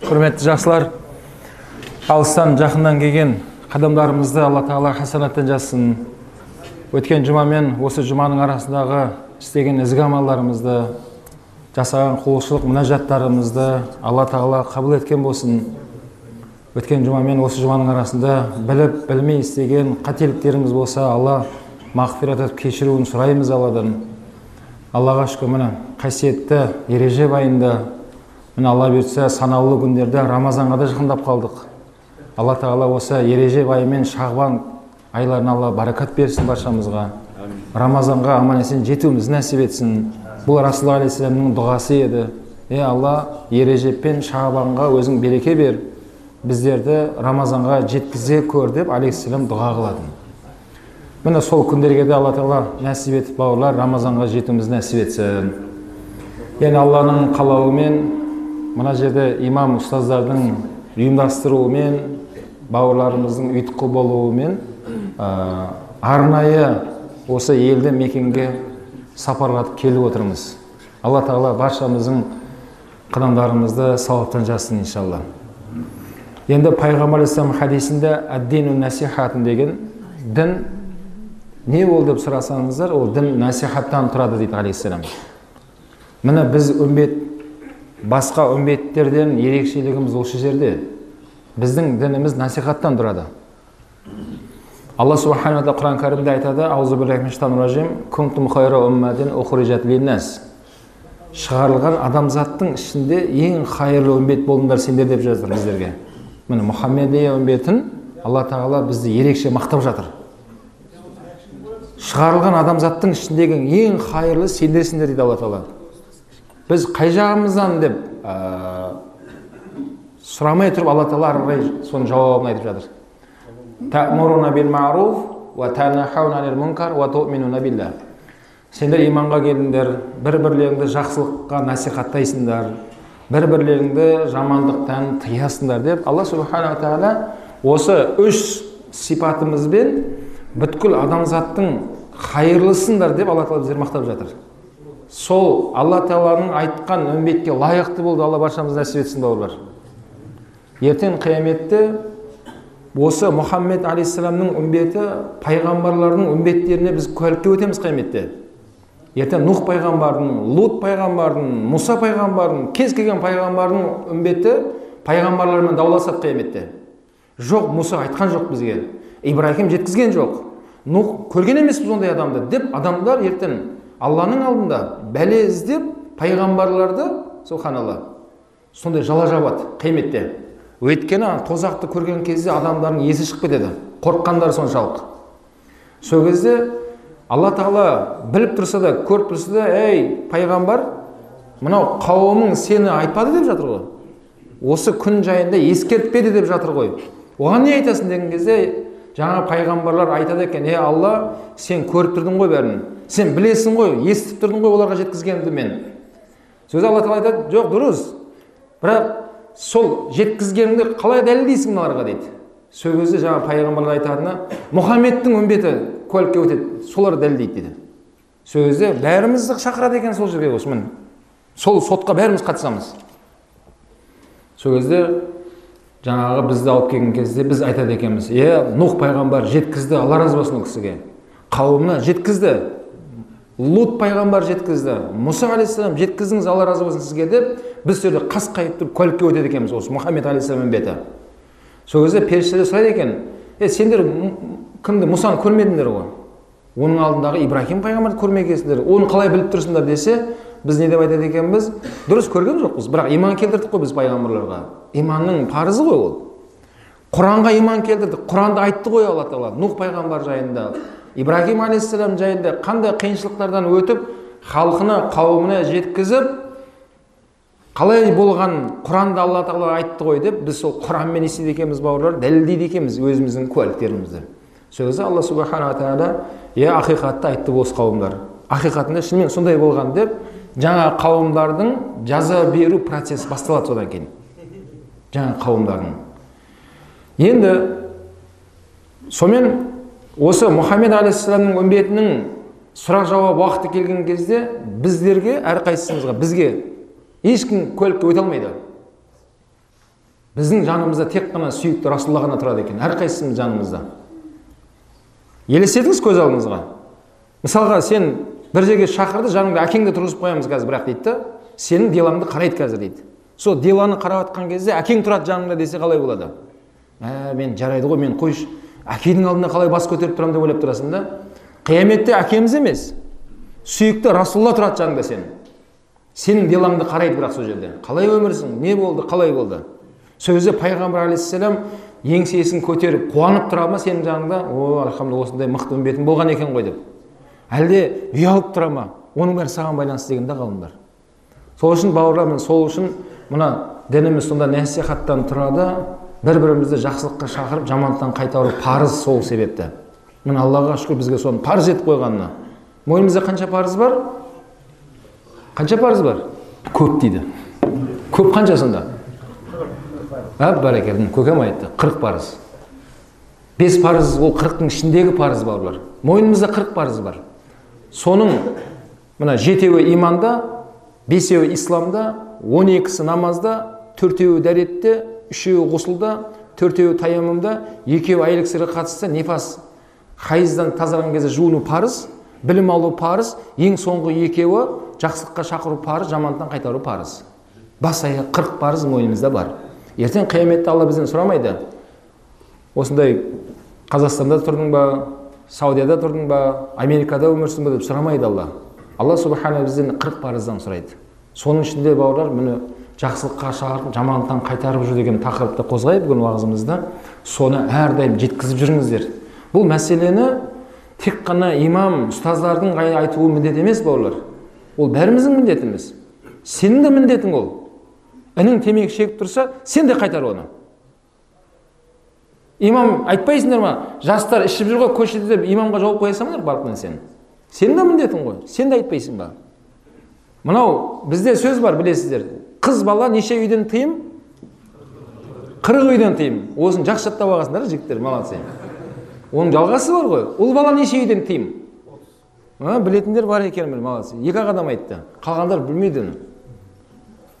құрметті жақсылар алыстан жақыннан келген қадамдарымызды алла тағала хасанаттан жазсын. Өткен жұма мен осы жұманың арасындағы істеген ізгі амалдарымызды жасаған құлшылық мұнажаттарымызды алла тағала қабыл еткен болсын. Өткен жұма мен осы жұманың арасында біліп білмей істеген қателіктеріміз болса алла мағфират етіп кешіруін сұраймыз алладан. Аллаға шүкір міне қасиетті ережеп айында міне алла бұйыртса санаулы күндерде рамазанға да жақындап қалдық. Алла тағала осы ережеп айы мен шағбан айларына алла баракат берсін баршамызға. Рамазанға аман есен жетуімізді нәсіп етсін. Бұл расулалла алейхисаламның дұғасы еді. Е алла ережеп пен шағбанға өзің береке бер. Біздерді рамазанға жеткізе көр деп алейхисалам дұға қылатын. Міне сол күндерге де алла тағала нәсіп етіп бауырлар рамазанға жетуімізді нәсіп етсін. Енді алланың қалауымен мына жерде имам ұстаздардың ұйымдастыруымен бауырларымыздың ұйытқы болуымен ә, арнайы осы елді мекенге сапарлатып келіп отырмыз. Алла тағала баршамыздың қадамдарымызды сауаптан жазсын иншалла. Енді пайғамбар алейхисалам хадисінде әддину насихатын деген дін не ол деп сұрасаңыздар ол дін насихаттан тұрады дейді алейхисалам міне біз үмбет басқа үмбеттерден ерекшелігіміз осы жерде. Біздің дініміз насихаттан тұрады. Алла субхана тағала құран кәрімде айтады шығарылған адамзаттың ішінде ең қайырлы үмбет болыңдар сендер деп жаздыр біздерге. Міне мұхаммедия үмбетін алла тағала бізді ерекше мақтап жатыр. Шығарылған адамзаттың ішіндегі ең қайырлы сендерсіңдер дейді алла тағала. Біз қай жағымыздан деп ә, сұрамай тұрып алла тағала ары қарай соның жауабын айтып жатыр. Сендер иманға келдіңдер бір бірлеріңді жақсылыққа насихаттайсыңдар бір бірлеріңді жамандықтан тыясыңдар деп алла субханала тағала осы үш сипатымызбен бүткіл адамзаттың қайырлысыңдар деп алла тағала біздерді мақтап жатыр. Сол алла тағаланың айтқан үмбетке лайықты болды. Алла баршамызды нәсіп етсін бауырлар. Ертең қияметте осы мұхаммед алейхисаламның үмбеті пайғамбарлардың үмбеттеріне біз куәлікке өтеміз қияметте. Ертең нұх пайғамбардың лут пайғамбардың мұса пайғамбардың кез келген пайғамбардың үмбеті пайғамбарлармен дауласады қияметте. Жоқ мұса айтқан жоқ бізге. Ибраһим жеткізген жоқ. Нұх көрген емеспіз ондай адамды деп адамдар ертең алланың алдында бәле іздеп пайғамбарларды субханалла сондай жала жабады қияметте өйткені тозақты көрген кезде адамдардың есі шығып кетеді. Қорыққандары соншалық. Сол кезде алла тағала біліп тұрса да көріп тұрса да ей пайғамбар мынау қауымың сені айтпады деп жатыр ғой. Осы күн жайында ескертпеді деп жатыр ғой. Оған не айтасың? деген кезде жаңа пайғамбарлар айтады екен е алла сен көріп тұрдың ғой бәрін. Сен білесің ғой естіп тұрдың ғой оларға жеткізгенімді мен сөз алла тағала айтады жоқ дұрыс. Бірақ сол жеткізгеніңді қалай дәлелдейсің мыналарға? дейді. Сол кезде жаңа пайғамбарлар айтатыны мұхаммедтің үмбеті куәлікке өтеді. Солар дәлелдейді дейді. Сол кезде бәрімізді шақырады екен сол жерге осы міне сол сотқа бәріміз қатысамыз. Сол кезде жаңағы бізді алып келген кезде біз айтады екенбіз иә нұх пайғамбар жеткізді алла разы болсын ол кісіге қауымына жеткізді. Лут пайғамбар жеткізді. Мұса алейхисалам жеткіздіңіз алла разы болсын сізге деп біз сол жерде қасқайып тұрып куәлікке өтеді екенбіз осы мұхаммед алейхисалам үмбеті сол кезде періштелер сұрайды екен е сендер кімді мұсаны көрмедіңдер ғой? Оның алдындағы ибраһим пайғамбарды көрмегенсіңдер оны қалай біліп тұрсыңдар? десе біз не деп айтады екенбіз? Дұрыс көрген жоқпыз бірақ иман келтірдік қой біз пайғамбарларға иманның парызы ғой ол. Құранға иман келтірдік құранды айтты ғой алла тағала нұх пайғамбар жайында ибраһим алейхисалам жайында қандай қиыншылықтардан өтіп халқына қауымына жеткізіп қалай болған құранды алла тағала айтты ғой деп біз сол құранмен істейді екенбіз бауырлар дәлелдейді екенбіз өзіміздің куәліктерімізді. Сол кезде алла субханала тағала иә ақиқатты айтты осы қауымдар ақиқатында шынымен сондай болған деп жаңа қауымдардың жаза беру процесі басталады содан кейін. Жаңа қауымдардың. Енді сонымен осы мұхаммед алейхисаламның үмбетінің сұрақ жауап уақыты келген кезде біздерге әрқайсымызға бізге ешкім куәлікке өте алмайды. Біздің жанымызда тек қана сүйікті расулалла ғана тұрады екен әрқайсымыз жанымызда. Елестетіңіз көз алдыңызға. Мысалға сен бір жерге шақырды жаныңда әкеңді тұрғызып қоямыз қазір бірақ дейді да сенің делаңды қарайды қазір дейді. Сол деланы қарап жатқан кезде әкең тұрады жаныңда десе қалай болады? Ә мен жарайды ғой мен қойшы. Әкенің алдында қалай бас көтеріп тұрамын деп ойлап тұрасың да? Қияметте әкеміз емес. Сүйікті расулалла тұрады жаныңда сенің. Сенің делаңды қарайды бірақ сол жерде. Қалай өмірсің? Не болды? Қалай болды? Кезде пайғамбар алейхисалам еңсесін көтеріп қуанып тұра ма сенің жаныңда? О альхамдулилля осындай мықты үмбетім болған екен ғой деп. Әлде ұялып тұра ма? Оның бәрі саған байланысты деген да ғалымдар. Сол үшін бауырлар міне сол үшін мына дініміз сонда насихаттан тұрады бір бірімізді жақсылыққа шақырып жамандықтан қайтару парыз сол себепті. Міне аллаға шүкір бізге соны парыз етіп қойғанына. Мойнымызда қанша парыз бар? Қанша парыз бар? Көп дейді. Көп қанша сонда? Бәрекелді көкем айтты қырық парыз. Бес парыз ол қырықтың ішіндегі парыз бауырлар мойнымызда қырық парыз бар. Соның мына жетеуі иманда бесеуі исламда он екісі намазда төртеуі дәретте үшеуі ғұсылда төртеуі таяммумда екеуі айлық сырға қатысты нефас хайыздан тазарған кезде жуыну парыз білім алу парыз ең соңғы екеуі жақсылыққа шақыру парыз жамандықтан қайтару парыз. Бас аяқ қырық парыз мойнымызда бар. Ертең қияметте алла бізден сұрамайды. Осындай қазақстанда тұрдың ба саудияда тұрдың ба америкада өмір сүрдің ба деп сұрамайды алла. Алла субхана бізден қырық парыздан сұрайды. Соның ішінде бауырлар міне жақсылыққа шақырып жамандықтан қайтарып жүр деген тақырыпты қозғайық бүгін уағызымызда. Соны әрдайым жеткізіп жүріңіздер. Бұл мәселені тек қана имам ұстаздардың айтуы міндет емес бауырлар. Ол бәріміздің міндетіміз. Сенің де міндетің ол. Інің темекі шегіп тұрса сен де қайтар оны. Имам айтпайсыңдар ма жастар ішіп жүр ғой көшеде деп имамға жауап қоя салыңдар барып сен. Сенің де міндетің ғой. Сен де айтпайсың ба? Мынау бізде сөз бар білесіздер. Қыз бала неше үйден тыйым? Қырық үйден тыйым. Осыны жақсы жаттап алғансыңдар жігіттер молодцы оның жалғасы бар ғой. Ұл бала неше үйден тыйым? Білетіндер бар екен молодцы екі ақ адам айтты. Қалғандар білмейді оны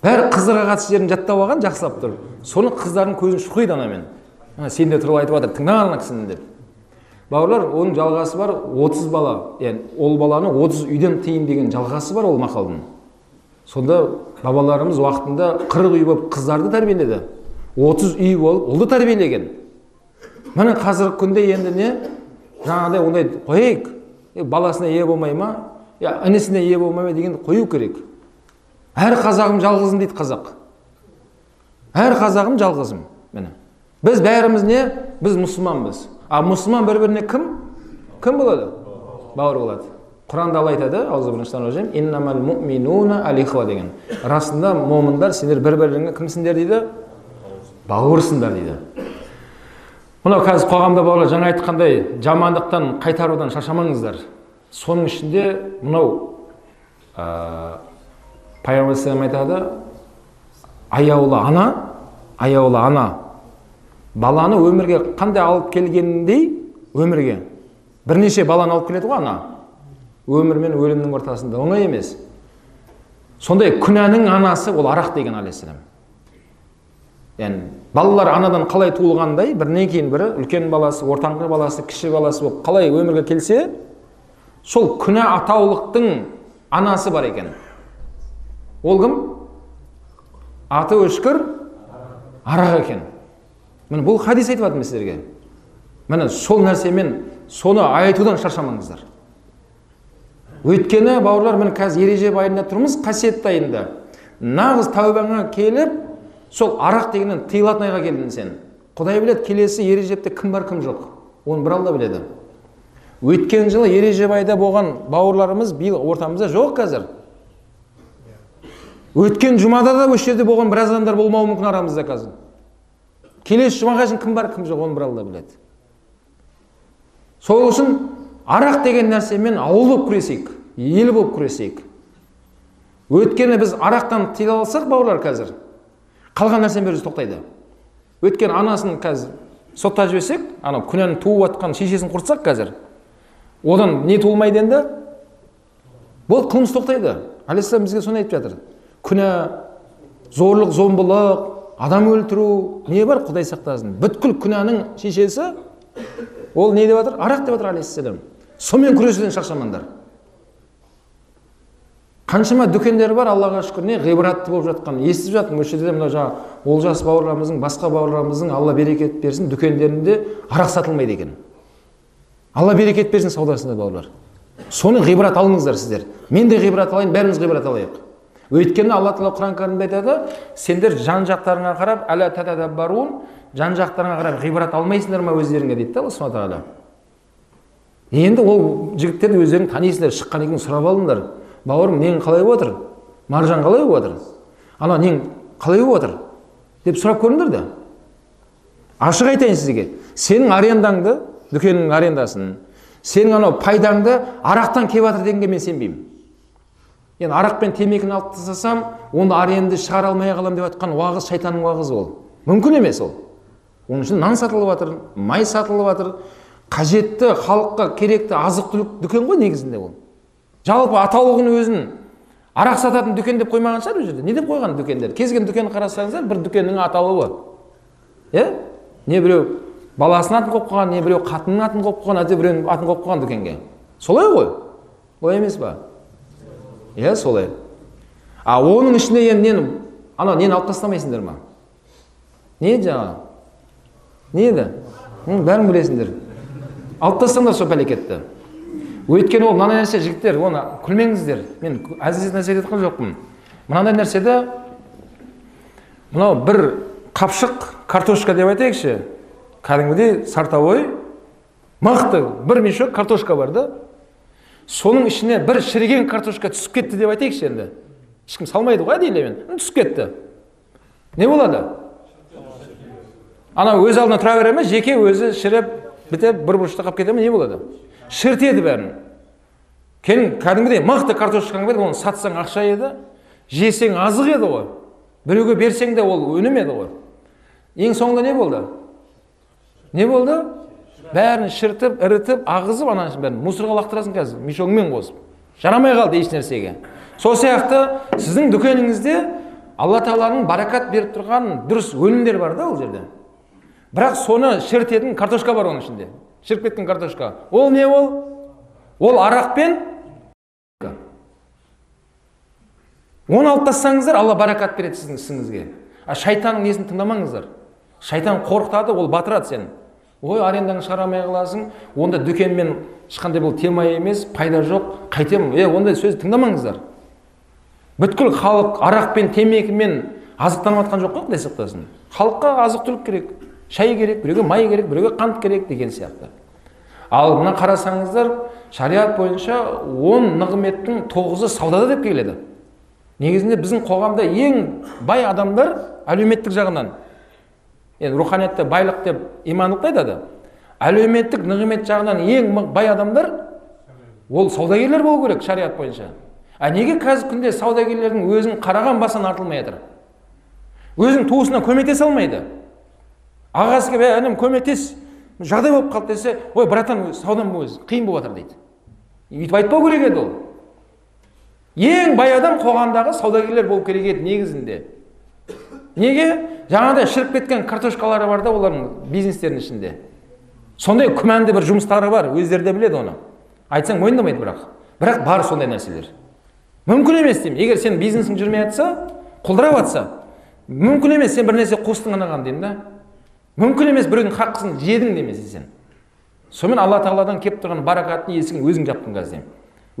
бәрі қыздарға қатысты жерін жаттап алған жақсылап тұрып соны қыздардың көзін шұқиды анамен. Сен де туралы айтып жатыр тыңда ана кісіні деп. Бауырлар оның жалғасы бар отыз бала. Яғни ол баланы отыз үйден тыйым деген жалғасы бар ол мақалдың. Сонда бабаларымыз уақытында қырық үй болып қыздарды тәрбиеледі. Отыз үй болып ұлды тәрбиелеген. Міне қазіргі күнде енді не? Жаңағыдай ондай қояйық. Баласына ие болмай ма? Я інісіне ие болмай ма дегенді қою керек. Әр қазағым жалғызым дейді қазақ. Әр қазағым жалғызым. Міне. Біз бәріміз не? Біз мұсылманбыз. А мұсылман бір біріне кім? Кім болады? Бауыр болады. Құранда алла айтады деген. Расында момындар сендер бір біріңе кімсіңдер дейді? Бауырсыңдар дейді. Мынау қазір қоғамда бауырлар жаңа айтқандай жамандықтан қайтарудан шаршамаңыздар. Соның ішінде мынау ә, пайғамбар айтады аяулы ана аяулы ана баланы өмірге қандай алып келгеніндей өмірге. Бірнеше баланы алып келеді ғой ана. Өмір мен өлімнің ортасында. Оңай емес. Сондай күнәнің анасы ол арақ деген алейхисалам яғни балалар анадан қалай туылғандай бірінен кейін бірі үлкен баласы ортаңғы баласы кіші баласы болып қалай өмірге келсе сол күнә атаулықтың анасы бар екен. Ол кім? Аты өшкір? Арақ екен. Міне бұл хадис айтып жатырмын сіздерге міне сол нәрсемен соны айтудан шаршамаңыздар өйткені бауырлар міне қазір ережеп айында тұрмыз қасиетті айында нағыз тәубаңа келіп сол арақ дегеннен тыйылатын айға келдің сен құдай біледі келесі ережепте кім бар кім жоқ оны бір алла біледі өткен жылы ережеп айда болған бауырларымыз биыл ортамызда жоқ қазір өткен жұмада да осы жерде болған біраз адамдар болмауы мүмкін арамызда қазір келесі жұмаға шейін кім бар кім жоқ оны бір алла біледі. Сол үшін арақ деген нәрсемен ауыл болып күресейік ел болып күресейік. Өйткені біз арақтан тыйыла алсақ бауырлар қазір қалған нәрсенің бәрі тоқтайды. Өйткені анасын қазір соттап жіберсек анау күнәні туып жатқан шешесін құртсақ қазір одан не туылмайды енді? Болды қылмыс тоқтайды. Алейхисалам бізге соны айтып жатыр. Күнә зорлық зомбылық адам өлтіру не бар? Құдай сақтасын. Бүткіл күнәнің шешесі ол не деп жатыр арақ деп жатыр алейхисалам сонымен күресуден шаршамаңдар қаншама дүкендер бар аллаға шүкір. Не ғибратты болып жатқан естіп жатырмын осы жерде мынау жаңағы олжас бауырларымыздың басқа бауырларымыздың алла берекет берсін дүкендерінде арақ сатылмайды екен. Алла берекет берсін саудасында бауырлар. Соны ғибрат алыңыздар сіздер. Мен де ғибрат алайын бәріміз ғибрат алайық. Өйткені алла тағала құран кәрімде айтады сендер жан жақтарыңа қарап әла тадаббарун жан жақтарыңа қарап ғибрат алмайсыңдар ма өздеріңе дейді да алла субхана тағала. Енді ол жігіттерді өздерің танисыңдар шыққаннан кейін сұрап алыңдар бауырым нең қалай болып жатыр маржан қалай болып жатыр ана нең қалай болып жатыр деп сұрап көріңдер да ашық айтайын сізге. Сенің арендаңды дүкеннің арендасын сенің анау пайдаңды арақтан келіп жатыр дегенге мен сенбеймін. Енді арақ пен темекіні алып тастасам оны аренді шығара алмай қаламын деп жатқан уағыз шайтанның уағызы ол. Мүмкін емес ол. Оның үшін нан сатылып жатыр май сатылып жатыр. Қажетті халыққа керекті азық түлік дүкен ғой негізінде ол. Жалпы атаулығын өзін арақ сататын дүкен деп қоймаған шығар ол жерде. Не деп қойған дүкендер? Кез келген дүкенді қарасаңыздар бір дүкеннің аталуы иә? Не біреу баласының атын қойып қойған не біреу қатынның атын қойып қойған әйтеуір біреудің атын қойып қойған дүкенге. Солай ғой. Олай емес па иә солай. А оның ішінде енді нені анау нені алып тастамайсыңдар ма? Не жаңағы не еді бәрің білесіңдер. Алып тастаңдар сол пәлекетті. Өйткені ол мынандай нәрсе жігіттер оны күлмеңіздер. Мен әзілсіз нәрсе айтып жоқпын. Мынандай нәрседе мынау бір қапшық картошка деп айтайықшы. Кәдімгідей сартовой мықты бір мешок картошка бар да. Соның ішіне бір шіріген картошка түсіп кетті деп айтайықшы енді. Ешкім салмайды ғой әдейілемен түсіп кетті. Не болады? Анау өз алдына тұра бере ме? Жеке өзі шіріп бітіп бір бұрышта қалып кете ме? Не болады? Шірітеді бәрін. Кейін кәдімгідей мықты картошкаң бар оны сатсаң ақша еді жесең азық еді ғой. Біреуге берсең де ол өнім еді ғой. Ең соңында не болды? Не болды? Бәрін шіртіп ірітіп ағызып ананың бәрін мусорға лақтырасың қазір. Мешогыңмен қосып. Жарамай қалды еш нәрсеге. Сол сияқты сіздің дүкеніңізде алла тағаланың баракат беріп тұрған дұрыс өнімдер бар да ол жерде. Бірақ соны шірітетін картошка бар оның ішінде. Шіріп кеткен картошка. Ол не ол? Ол арақ пен оны алып тастасаңыздар алла баракат береді сіздің ісіңізге. А шайтанның несін тыңдамаңыздар? Шайтан қорқытады ол батырады сені. Ой арендаңды шығара алмай қаласың. Онда дүкенмен ешқандай бұл тема емес пайда жоқ. Қайтемін е ондай сөз тыңдамаңыздар. Бүткіл халық арақ пен темекімен азықтанып жатқан жоқ қой құдай сақтасын. Халыққа азық түлік керек шай керек біреуге май керек біреуге қант керек деген сияқты. Ал мына қарасаңыздар шариғат бойынша он нығметтің тоғызы саудада деп келеді. Негізінде біздің қоғамда ең бай адамдар әлеуметтік жағынан. Енді руханиятта байлық деп имандылықты айтады әлеуметтік нығмет жағынан ең бай адамдар ол саудагерлер болу керек шариғат бойынша. А неге қазіргі күнде саудагерлердің өзін қараған басынан артылмай жатыр өзінің туысына көмектесе алмайды. Ағасы келіп інім көмектес жағдай болып қалды десе ой братан саудам өзі қиын болып жатыр дейді. Өйтіп айтпау керек еді ол. Ең бай адам қоғамдағы саудагерлер болу керек еді негізінде. Неге? Жаңағыдай шіріп кеткен картошкалары бар да олардың бизнестерінің ішінде. Сондай күмәнді бір жұмыстары бар өздері де біледі оны. Айтсаң мойындамайды бірақ. Бірақ бар сондай нәрселер. Мүмкін емес деймін. Егер сенің бизнесің жүрмей жатса құлдырап жатса мүмкін емес сен бір нәрсе қостың анаған деймін да. Мүмкін емес біреудің хаққысын жедің немесе сен. Сонымен алла тағаладан келіп тұрған баракаттың есігін өзің жаптың қазір деймін.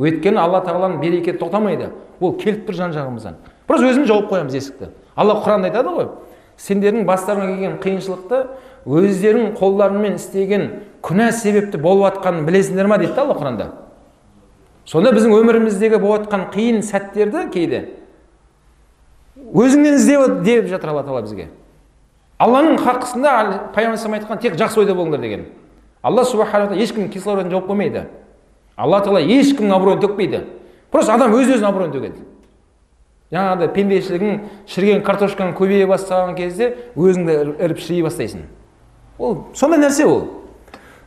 Өйткені алла тағаланың берекеті тоқтамайды. Ол келіп тұр жан жағымыздан просто өзіміз жауып қоямыз есікті. Алла құранда айтады ғой сендердің бастарыңа келген қиыншылықты өздерің қолдарыңмен істеген күнә себепті болып жатқанын білесіңдер ма дейді да алла құранда. Сонда біздің өміріміздегі болып жатқан қиын сәттерді кейде өзіңнен іздеп деп жатыр алла тағала бізге. Алланың хаққысында пайғамбар айтқан тек жақсы ойда болыңдар деген. Алла субхана ешкімнің кислородын жауып қоймайды. Алла тағала ешкімнің абыройын төкпейді. Просто адам өз өзінің абыройын төгеді. Жаңағыдай пендешілігің шіріген картошкаң көбейе бастаған кезде өзің де іріп шірей бастайсың. Ол сондай нәрсе ол.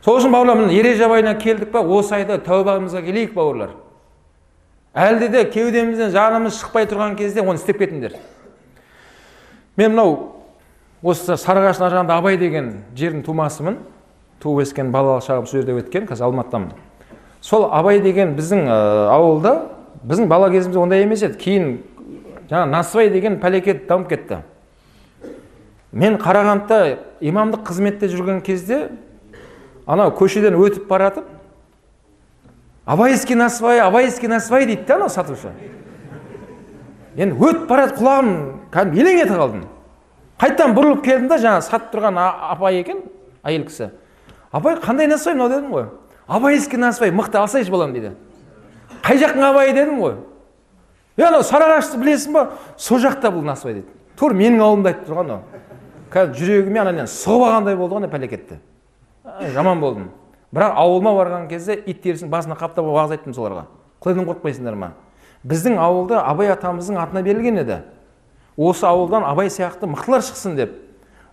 Сол үшін бауырлар міне ереже айына келдік па осы айда тәубамызға келейік бауырлар. Әлде де кеудемізден жанымыз шықпай тұрған кезде оны істеп кетіңдер. Мен мынау осы сарыағаштың ар жағында абай деген жердің тумасымын. Туып өскен балалық шағым сол жерде өткен қазір алматыдамын. Сол абай деген біздің ә, ауылда біздің бала кезімізде ондай емес еді. Кейін жаңа насыбай деген пәлекет дамып кетті. Мен қарағандыда имамдық қызметте жүрген кезде анау көшеден өтіп бара жатып абайский насыбай абайский насыбай дейді да анау сатушы. Енді өтіп бара жатып құлағым кәдімгі елең ете қалдым. Қайтадан бұрылып келдім да жаңағы сатып тұрған апай екен әйел кісі. Абай қандай насыбай мынау? дедім ғой. Абайский насыбай мықты алсайшы балам дейді. Қай жақтың абайы? дедім ғой. Е анау сарыағашты білесің ба сол жақта бұл насыбай дейді тура менің ауылымда айтып тұрған ол қазір жүрегіме анадан сұғып алғандай болды ғой ана пәлекетті жаман болдым бірақ ауылыма барған кезде ит терісін басына қаптап уағыз айттым соларға құдайдан қорықпайсыңдар ма біздің ауылда абай атамыздың атына берілген еді. осы ауылдан абай сияқты мықтылар шықсын деп.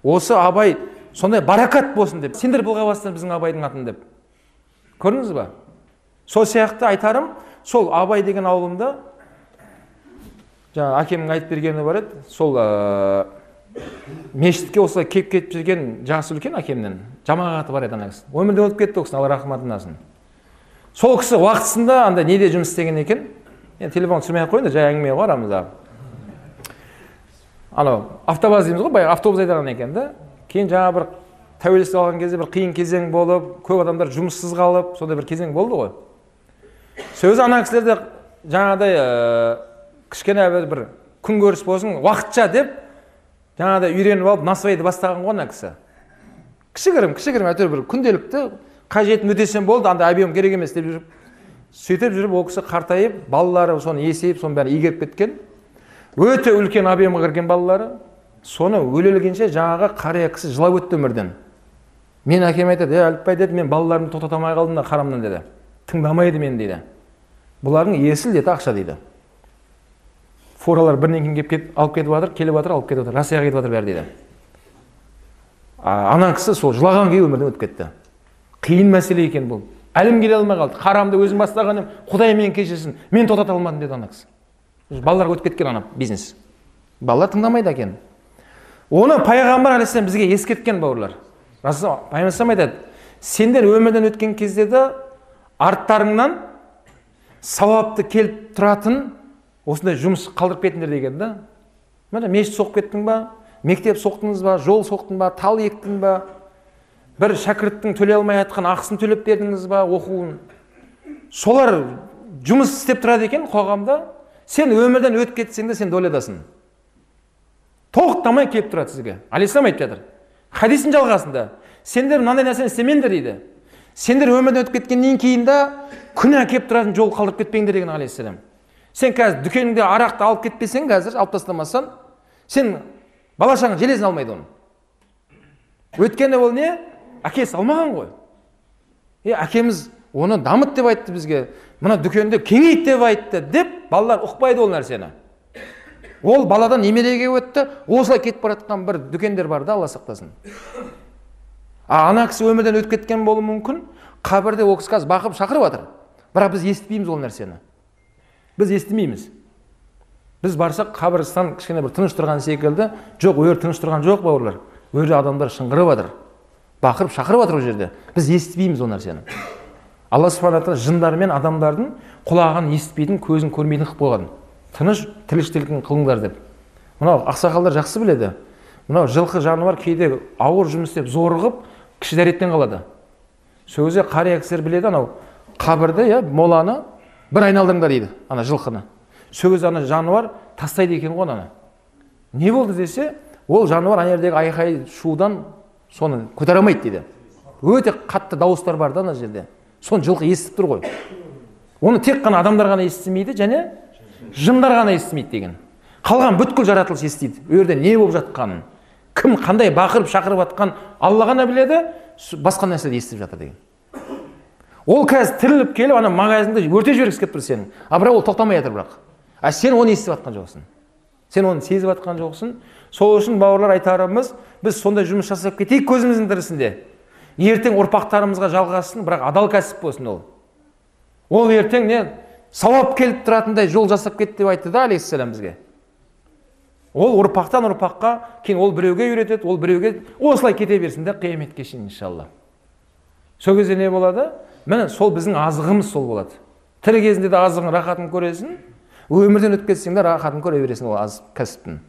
осы абай сондай баракат болсын деп. сендер былға бастар біздің абайдың атын деп. көрдіңіз ба? сол сияқты айтарым сол абай деген ауылымда жаңа әкемнің айтып бергені бар еді. Сол ә, мешітке осылай келіп кетіп жүрген жасы үлкен әкемнен жамағаты бар еді ана кісі. Өмірден өтіп кетті ол кісі алла рахматын сол кісі уақытысында андай неде жұмыс істеген екен? Енді телефон түсірмей ақ қояйын жай әңгіме ғой арамызда анау автобаз дейміз ғой баяғы автобус айдаған екен да. Кейін жаңа бір тәуелсіздік алған кезде бір қиын кезең болып көп адамдар жұмыссыз қалып сондай бір кезең болды ғой. Сөзі ана кісілерде жаңағыдай ә, кішкене бір, күнкөріс болсын уақытша деп жаңағыдай үйреніп алып насыбайды бастаған ғой ана кісі. Кішігірім кішігірім әйтеуір бір күнделікті қажетін өтесем болды андай объем керек емес деп жүріп сөйтіп жүріп ол кісі қартайып балалары соны есейіп соның бәрін игеріп кеткен. Өте үлкен объемға кірген балалары. Соны өле өлгенше жаңағы қария кісі жылап өтті өмірден. Мен әкеме айтады е әліпбай деді мен балаларымды тоқтата алмай қалдым да харамнан деді. Тыңдамайды мені дейді бұлардың есіл деді ақша дейді фуралар бірінен кейін келіп алып кетіп жатыр келіп жатыр алып кетіп жатыр россияға кетіп жатыр бәрі дейді ана кісі сол жылаған күйі өмірден өтіп кетті. Қиын мәселе екен бұл. Әлім келе алмай қалды. Харамды өзім бастаған едім құдай мені кешірсін мен тоқтата алмадым деді ана кісі. Балаларға өтіп кеткен ана бизнес. Балалар тыңдамайды екен. Оны пайғамбар алейхисалам бізге ескерткен бауырлар. Пайғамбар айтады сендер өмірден өткен кезде де арттарыңнан сауапты келіп тұратын осындай жұмыс қалдырып кетіңдер деген да? Міне мешіт соғып кеттің ба? Мектеп соқтыңыз ба? Жол соқтың ба? Тал ектің ба? бір шәкірттің төлей алмай жатқан ақысын төлеп бердіңіз ба оқуын? Солар жұмыс істеп тұрады екен қоғамда. Сен өмірден өтіп кетсең де сен долядасың тоқтамай келіп тұрады сізге. Алейхисалам айтып жатыр. Хадистің жалғасында. Сендер мынандай нәрсені істемеңдер дейді. Сендер өмірден өтіп кеткеннен кейін де күнә келіп тұратын жол қалдырып кетпеңдер деген алейхисалам сен қазір дүкеніңде арақты алып кетпесең қазір алып тастамасаң сен бала шағаң железін алмайды оны өйткені ол не? Әкесі алмаған ғой. Е әкеміз оны дамыт деп айтты бізге. Мына дүкенді кеңейт деп айтты деп балалар ұқпайды ол нәрсені. Ол баладан немереге өтті. Осылай кетіп бара жатқан бір дүкендер бар да алла сақтасын. А ана кісі өмірден өтіп кеткен болуы мүмкін. Қабірде ол кісі қазір бақып шақырып жатыр. Бірақ біз естімейміз ол нәрсені. Біз естімейміз біз барсақ қабірстан кішкене бір тыныш тұрған секілді жоқ ол тыныш тұрған жоқ бауырлар ол жерде адамдар шыңғырып жатыр бақырып шақырып жатыр ол жерде біз естімейміз ол нәрсені алла субхана тағала жындар мен адамдардың құлағын естіпейтін көзін көрмейтін қылып қойған тыныш тіршілігін қылыңдар деп мынау ақсақалдар жақсы біледі мынау жылқы жануар кейде ауыр жұмыс істеп зорығып кіші дәреттен қалады сол кезде қария кісілер біледі анау қабірді иә моланы бір айналдырыңдар дейді ана жылқыны. Сол кезде ана жануар тастайды екен ғой ананы не болды десе ол жануар ана жердегі айқай шудан соны көтере алмайды дейді. Өте қатты дауыстар бар да ана жерде. Соны жылқы естіп тұр ғой. Оны тек қана адамдар ғана естімейді және жындар ғана естімейді деген. Қалған бүткіл жаратылыс естиді. Ол жерде не болып жатқанын кім қандай бақырып шақырып жатқан алла ғана біледі басқа нәрселерді естіп жатыр деген. Ол қазір тіріліп келіп ана магазинді өртеп жібергісі келіп тұр сенің. А бірақ ол тоқтамай жатыр бірақ. А сен оны естіп жатқан жоқсың. Сен оны сезіп жатқан жоқсың. Сол үшін бауырлар айтарымыз біз сондай жұмыс жасап кетейік көзіміздің тірісінде. Ертең ұрпақтарымызға жалғассын бірақ адал кәсіп болсын ол. Ол ертең не сауап келіп тұратындай жол жасап кет деп айтты да алейхисалам бізге. Ол ұрпақтан ұрпаққа кейін ол біреуге үйретеді ол біреуге осылай кете берсін да қияметке шейін иншалла. Сол кезде не болады? Міне сол біздің азығымыз сол болады. Тірі кезінде де азығың рахатын көресің өмірден өтіп кетсең де рахатын көре бересің ол аз кәсіптің.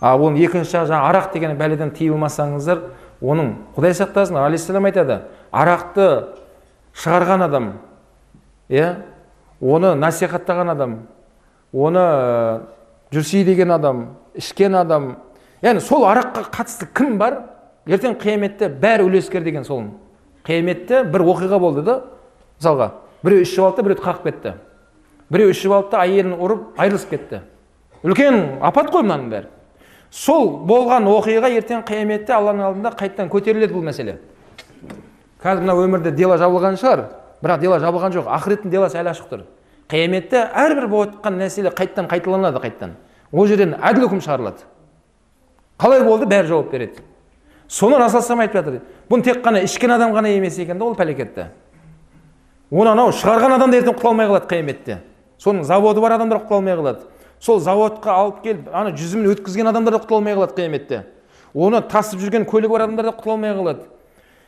Ал оның екінші жағы жаңағы арақ деген бәледен тыйылмасаңыздар оның құдай сақтасын алейхисалам айтады арақты шығарған адам иә оны насихаттаған адам оны жүрси деген адам ішкен адам яғни сол араққа қатысты кім бар? Ертең қияметте бәрі үлескер деген сол қияметте бір оқиға болды да мысалға біреу ішіп алды да біреуді қағып кетті. Біреу ішіп алды да әйелін ұрып айырылысып кетті. Үлкен апат қой мынаның бәрі. Сол болған оқиға ертең қияметте алланың алдында қайтадан көтеріледі бұл мәселе. Қазір мына өмірде дело жабылған шығар бірақ дело жабылған жоқ ақыреттің делосы әлі ашық тұр. Қияметте әрбір болып жатқан нәрселер қайтадан қайталанады қайтадан. Ол жерден әділ үкім шығарылады. Қалай болды? Бәрі жауап береді. Соны расул айтып жатыр. Бұны тек қана ішкен адам ғана емес екен да ол пәлекетті. Оны анау шығарған адам да ертең құтыла алмай қалады қияметте. Соның заводы бар адамдар құтыла алмай қалады. Сол заводқа алып келіп ана жүзімін өткізген адамдар да құтыла алмай қалады қияметте. Оны тасып жүрген көлігі бар адамдар да құтыла алмай қалады.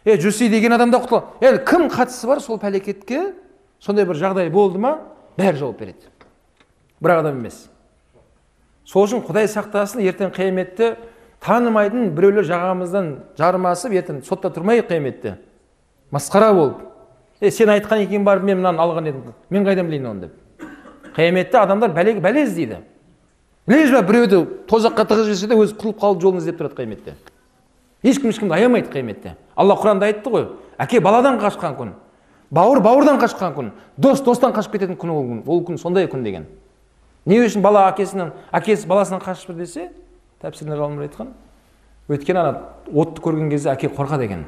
Е жүси деген адам да құтыла яғни кім қатысы бар сол пәлекетке? Сондай бір жағдай болды ма? Бәрі жауап береді. Бір адам емес. Сол үшін құдай сақтасын ертең қияметте танымайтын біреулер жағамыздан жармасып ертең сотта тұрмайық қияметте масқара болып е сен айтқан екен барып мен мынаны алған едім. Мен қайдан білейін оны деп. Қияметте адамдар бәле, бәле іздейді. Білесіз ба біреуді тозаққа тығып жіберсе де өзі құтылып қалып жолын іздеп тұрады қияметте ешкім ешкімді аямайды қияметте алла құранда айтты ғой әке баладан қашқан күн бауыр бауырдан қашқан күн дос достан қашып кететін күн ол күн ол күн сондай күн деген. Не үшін бала әкесінен әкесі баласынан қашып жүр десе тәпсірінде ғалымдар айтқан өйткені ана отты көрген кезде әке қорқады екен.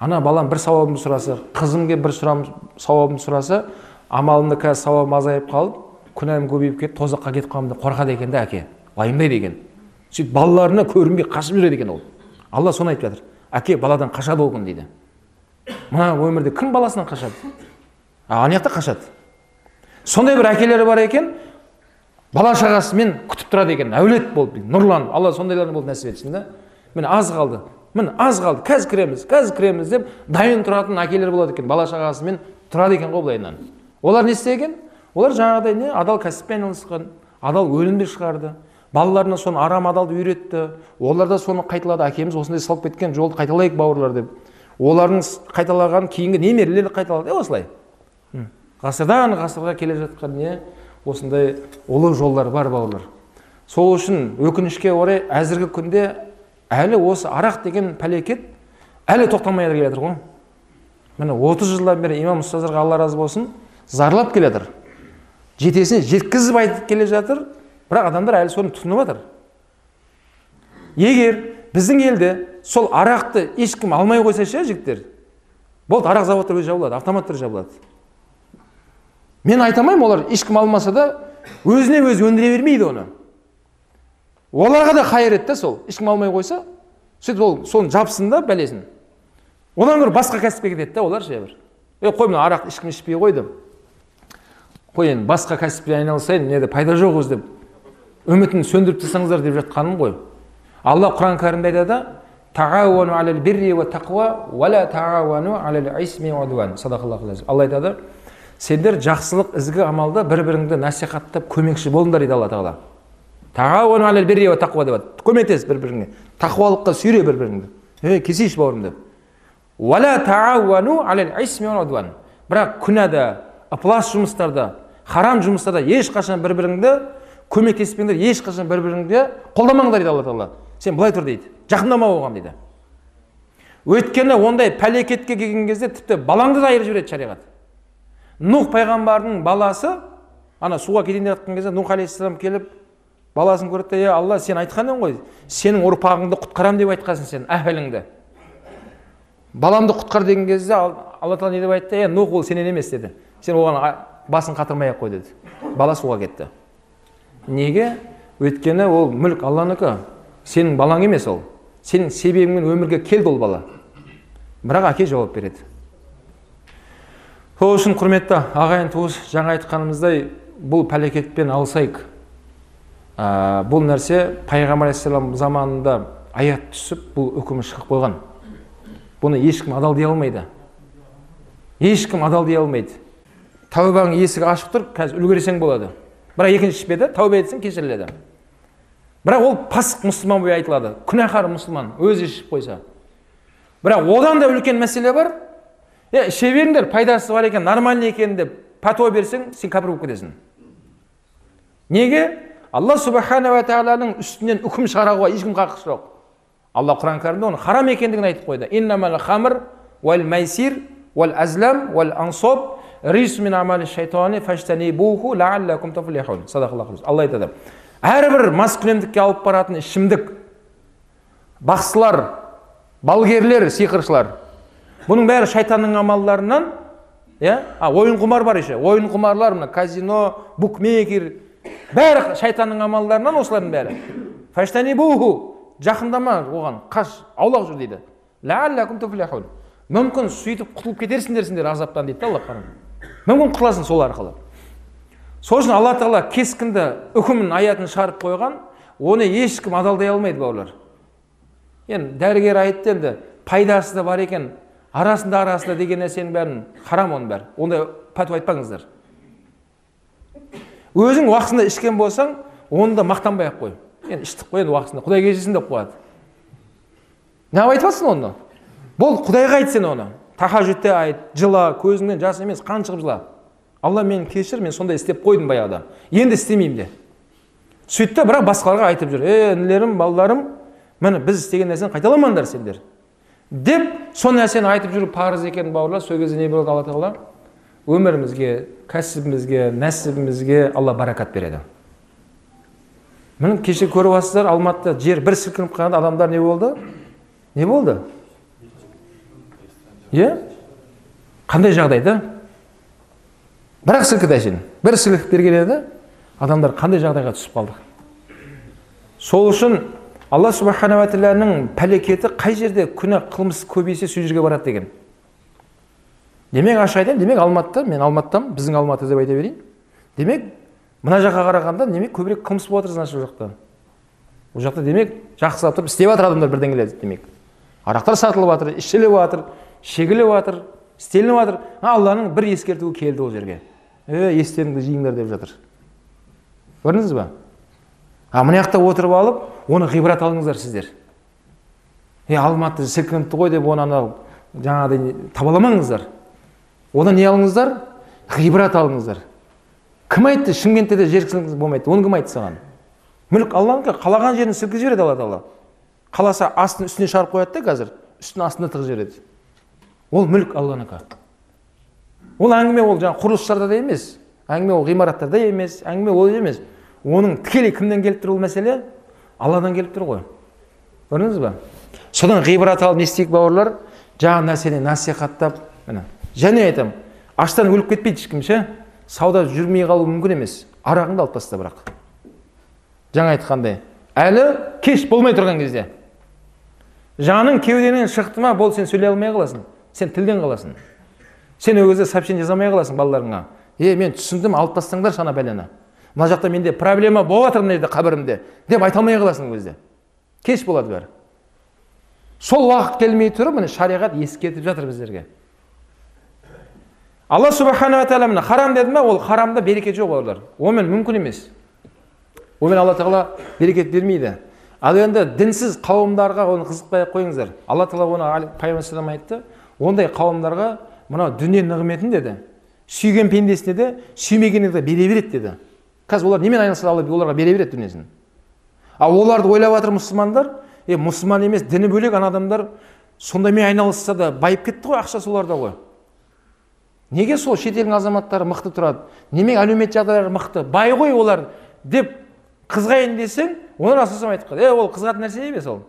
Ана балам бір сауабымды сұраса қызым келіп бір сұрам сауабымды сұраса амалымда қазір сауабым азайып қалып күнәм көбейіп кетіп тозаққа кетіп қаламын деп қорқады екен да әке. Уайымдайды екен. Сөйтіп балаларына көрінбей қашып жүреді екен ол. Алла соны айтып жатыр. Әке баладан қашады ол күн дейді. Мына өмірде кім баласынан қашады? Ана жақта қашады. Сондай бір әкелері бар екен. Бала шағасымен күтіп тұрады екен. Әулет болып нұрланып алла сондайлардың болып нәсіп етсін да. Міне аз қалды. Міне аз қалды. Қазір кіреміз қазір кіреміз деп дайын тұратын әкелер болады екен. Бала шағасымен тұрады екен ғой былайынан. Олар не істеген олар жаңағыдай не? Адал кәсіппен айналысқан адал өнімді шығарды. Балаларына соны арам адалды үйретті. Олар да соны қайталады. Әкеміз осындай салып кеткен жолды қайталайық бауырлар деп. Олардың қайталаған кейінгі немерелері қайталады. Осылай. Ғасырдан ғасырға келе жатқан не осындай ұлы жолдар бар бауырлар сол үшін өкінішке орай әзіргі күнде әлі осы арақ деген пәлекет әлі тоқтамай келе жатыр ғой. Міне отыз жылдан бері имам ұстаздарға алла разы болсын зарлап келе жатыр жетесіне жеткізіп айтып келе жатыр бірақ адамдар әлі соны тұтынып жатыр. Егер біздің елде сол арақты ешкім алмай қойса ше жігіттер болды арақ заводтары өзі жабылады автомат түрде жабылады. Мен айта алмаймын олар ешкім алмаса да өзіне өзі өндіре бермейді оны оларға да қайыр еді сол ешкім алмай қойса сөйтіп ол соны жапсын да бәлесін одан гөрі басқа кәсіпке кетеді да олар ше бір е қой мына арақ ешкім ішпей қойды қой енді басқа кәсіппен айналысайын неде пайда жоқ өзі деп үмітін сөндіріп тастаңыздар деп жатқаным ғой алла құран кәрімде айтады алла айтады сендер жақсылық ізгі амалда бір біріңді насихаттап көмекші болыңдар дейді алла тағала. Деп көмектес бір біріңе тақуалыққа сүйре бір біріңді ей кесейші бауырым деп. Бірақ күнәда ықылас жұмыстарда харам жұмыстарда ешқашан бір біріңді көмектеспеңдер ешқашан бір біріңді қолдамаңдар дейді алла тағала. Сен былай тұр дейді. Жақындама оған дейді. Өйткені ондай пәлекетке келген кезде тіпті балаңды да айырып жібереді шариғат. Нух пайғамбардың баласы ана суға кетейін деп жатқан кезде нух алейхисалам келіп баласын көрді де е алла сен айтқан едің ғой сенің ұрпағыңды құтқарамын деп айтқансың сен әһліңді баламды құтқар деген кезде алла тағала не деп айтты е нух ол сенен емес деді сен оған басын қатырмай ақ қой деді бала суға кетті неге өйткені ол мүлік алланікі сенің балаң емес ол сенің себебіңмен өмірге келді ол бала бірақ әке жауап береді сол үшін құрметті ағайын туыс жаңа айтқанымыздай бұл пәлекетпен алысайық ә, бұл нәрсе пайғамбар алейхисалам заманында аят түсіп бұл үкім шығып қойған. Бұны ешкім адал дей алмайды. Ешкім адал дей алмайды. Тәубаның есігі ашық тұр қазір үлгерсең болады. Бірақ екінші ішпеді тәуба етсең кешіріледі. Бірақ ол пасық мұсылман болып айтылады. Күнәһар мұсылман өзі ішіп қойса. Бірақ одан да үлкен мәселе бар. Е іше беріңдер пайдасы бар екен нормальный екен деп пәтуа берсең сен кәпір болып кетесің неге алла субханала тағаланың үстінен үкім шығаруға ешкім хақысы жоқ алла құран кәрімде оның харам екендігін айтып қойды иннамал хамр уәл майсир уәл уәл ансоб алла айтады әрбір маскүнемдікке алып баратын ішімдік бақсылар балгерлер сиқыршылар бұның бәрі шайтанның амалдарынан иә? А ойын құмар бар еще. Ойын құмарлар мына казино букмекер. Бәрі шайтанның амалдарынан осылардың бәрі. Жақындама оған. Қаш аулақ жүр дейді. Мүмкін сөйтіп құтылып кетерсіңдер сендер азаптан дейді да алла мүмкін құтыласың сол арқылы. Сол үшін алла тағала кескінді үкімін аятын шығарып қойған. Оны ешкім адалдай алмайды бауырлар. Енді дәрігер айтты енді пайдасы да бар екен. Арасында арасында деген нәрсенің бәрін харам оның бәрі. Ондай пәтуа айтпаңыздар. Өзің уақытысында ішкен болсаң оны да мақтанбай ақ қой. Енді іштік қой енді уақытысында. Құдай кешірсін деп қояды неғып айтып жатрсың оны? Бол құдайға айт сен оны. Тахажүдте айт жыла көзіңнен жас емес қан шығып жыла. Алла мені кешір мен сондай істеп қойдым баяғыда. Енді істемеймін де. Сөйт та бірақ басқаларға айтып жүр. Е інілерім балаларым міне біз істеген нәрсені қайталамаңдар сендер. Деп сол нәрсені айтып жүру парыз екен бауырлар сол кезде не болады алла тағала? Өмірімізге кәсібімізге нәсібімізге алла баракат береді. Міне кеше көріп жатсыздар алматыда жер бір сілкініп қалғанда адамдар не болды? Не болды? Иә? Қандай жағдай да бір ақ сілкіді әшейін бір сілкіп берген еді адамдар қандай жағдайға түсіп қалды? Сол үшін алла субханала тағаланың пәлекеті қай жерде күнә қылмыс көбейсе сол жерге барады деген. Демек ашық айтайын демек алматыда мен алматыдамын біздің алматы деп айта берейін. Демек мына жаққа қарағанда демек көбірек қылмыс болып жатыр значит ол жақта. Ол жақта демек жақсылап тұрып істеп жатыр адамдар бірдеңелер демек. Арақтар сатылып жатыр ішіліп жатыр шегіліп жатыр істелініп жатыр. Алланың бір ескертуі келді ол жерге. Е естеріңді жиыңдар деп жатыр. Көрдіңіз ба? А мына жақта отырып алып оны ғибрат алыңыздар сіздер. Е алматы сілкініпті ғой деп оны анау жаңағыдай табаламаңыздар. Одан не алыңыздар? Ғибрат алыңыздар. Кім айтты? Шымкентте де жер сілкінісі болмайды. Оны кім айтты саған? Мүлік алланікі қалаған жерін сілкіп жібереді алла тағала. Қаласа астын үстіне шығарып қояды да қазір. Үстін астына тығып жібереді ол мүлік алланікі ол әңгіме ол жаңағы құрылысшыларда да емес. Әңгіме ол ғимараттарда емес. Әңгіме ол емес. Оның тікелей кімнен келіп тұр ол мәселе? Алладан келіп тұр ғой. Көрдіңіз ба? Содан ғибрат алып не істейік бауырлар? Жаңағы нәрсені насихаттап міне және айтамын аштан өліп кетпейді ешкім ше сауда жүрмей қалуы мүмкін емес. Арағыңды алып таста бірақ. Жаңа айтқандай әлі кеш болмай тұрған кезде. Жаның кеудеңнен шықты ма? Бол сен сөйлей алмай қаласың. Сен тілден қаласың. Сен ол кезде сообщение жаза қаласың балаларыңа. Е мен түсіндім алып тастаңдаршы ана бәлені мына жақта менде проблема болып жатыр мына жерде қабірімде деп айта алмай қаласың ол кезде. Кеш болады бәрі. Сол уақыт келмей тұрып міне шариғат ескертіп жатыр біздерге. Алла субханала тағала міне харам деді ма ол харамда берекет жоқ бауырлар онымен мүмкін емес. Онымен алла тағала берекет бермейді. Ал енді дінсіз қауымдарға оны қызықпай ақ қойыңыздар. Алла тағала оны пайғамбар айтты. Ондай қауымдарға мынау дүние нығметін деді. Сүйген пендесіне де сүймегеніне де бере береді деді. Қазір олар немен айналысады алла оларға бере береді дүниесін. Ал оларды ойлап жатыр мұсылмандар е мұсылман емес діні бөлек ана адамдар сондаймен айналысса да байып кетті ғой ақша соларда ғой. Неге сол шетелдің азаматтары мықты тұрады? Немен әлеуметтік жағдайлары мықты? Бай ғой олар деп қызғайын десең оны расулам айтып қалды е ол қызығатын нәрсе емес ол.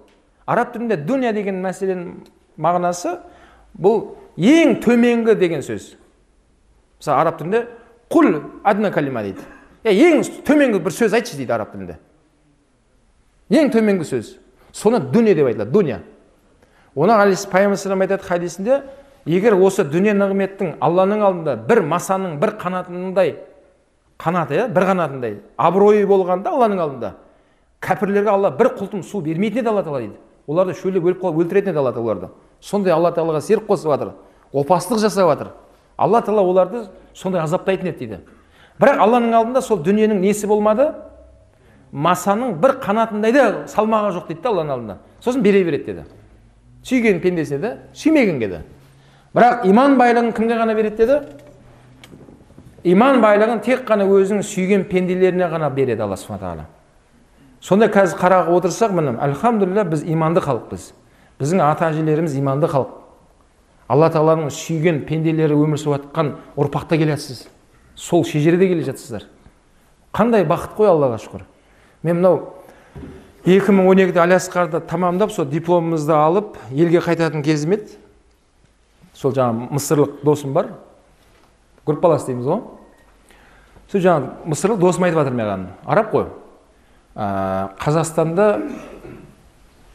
Араб тілінде дүния деген мәселенің мағынасы бұл ең төменгі деген сөз. Мысалы араб тілінде құл адна калима дейді. Ең төменгі бір сөз айтшы дейді араб тілінде ең төменгі сөз соны дүние деп айтылады дүния оны пайғамбар айтады хадисінде егер осы дүние нығметтің алланың алдында бір масаның бір қанатындай қанаты иә бір қанатындай абыройы болғанда алланың алдында кәпірлерге алла бір құлтым су бермейтін еді алла тағала дейді оларды шөлдеп өліп қалып өлтіретін еді алла тағала оларды сондай алла тағалаға серік қосып жатыр опасыздық жасап жатыр алла тағала оларды сондай азаптайтын еді дейді бірақ алланың алдында сол дүниенің несі болмады? Масаның бір қанатындай да салмағы жоқ дейді да алланың алдында. Сосын бере береді деді. Сүйген пендесіне де сүймегенге де бірақ иман байлығын кімге ғана береді деді? Иман байлығын тек қана өзінің сүйген пенделеріне ғана береді алла субхана тағала. Сонда қазір қарап отырсақ міне альхамдулилля біз иманды халықпыз. Біздің ата әжелеріміз иманды халық. Алла тағаланың сүйген пенделері өмір сүріп жатқан ұрпақта келе жатсыз сол шежіреде келе жатсыздар. Қандай бақыт қой аллаға шүкір. Мен мынау 2012-де аляскарды тамамдап сол дипломымызды алып елге қайтатын кезім еді. Сол жаңағы мысырлық досым бар. Группалас дейміз ғой. Сол жаңағы мысырлық досым айтып жатыр маған. Араб қой. Ә, қазақстанда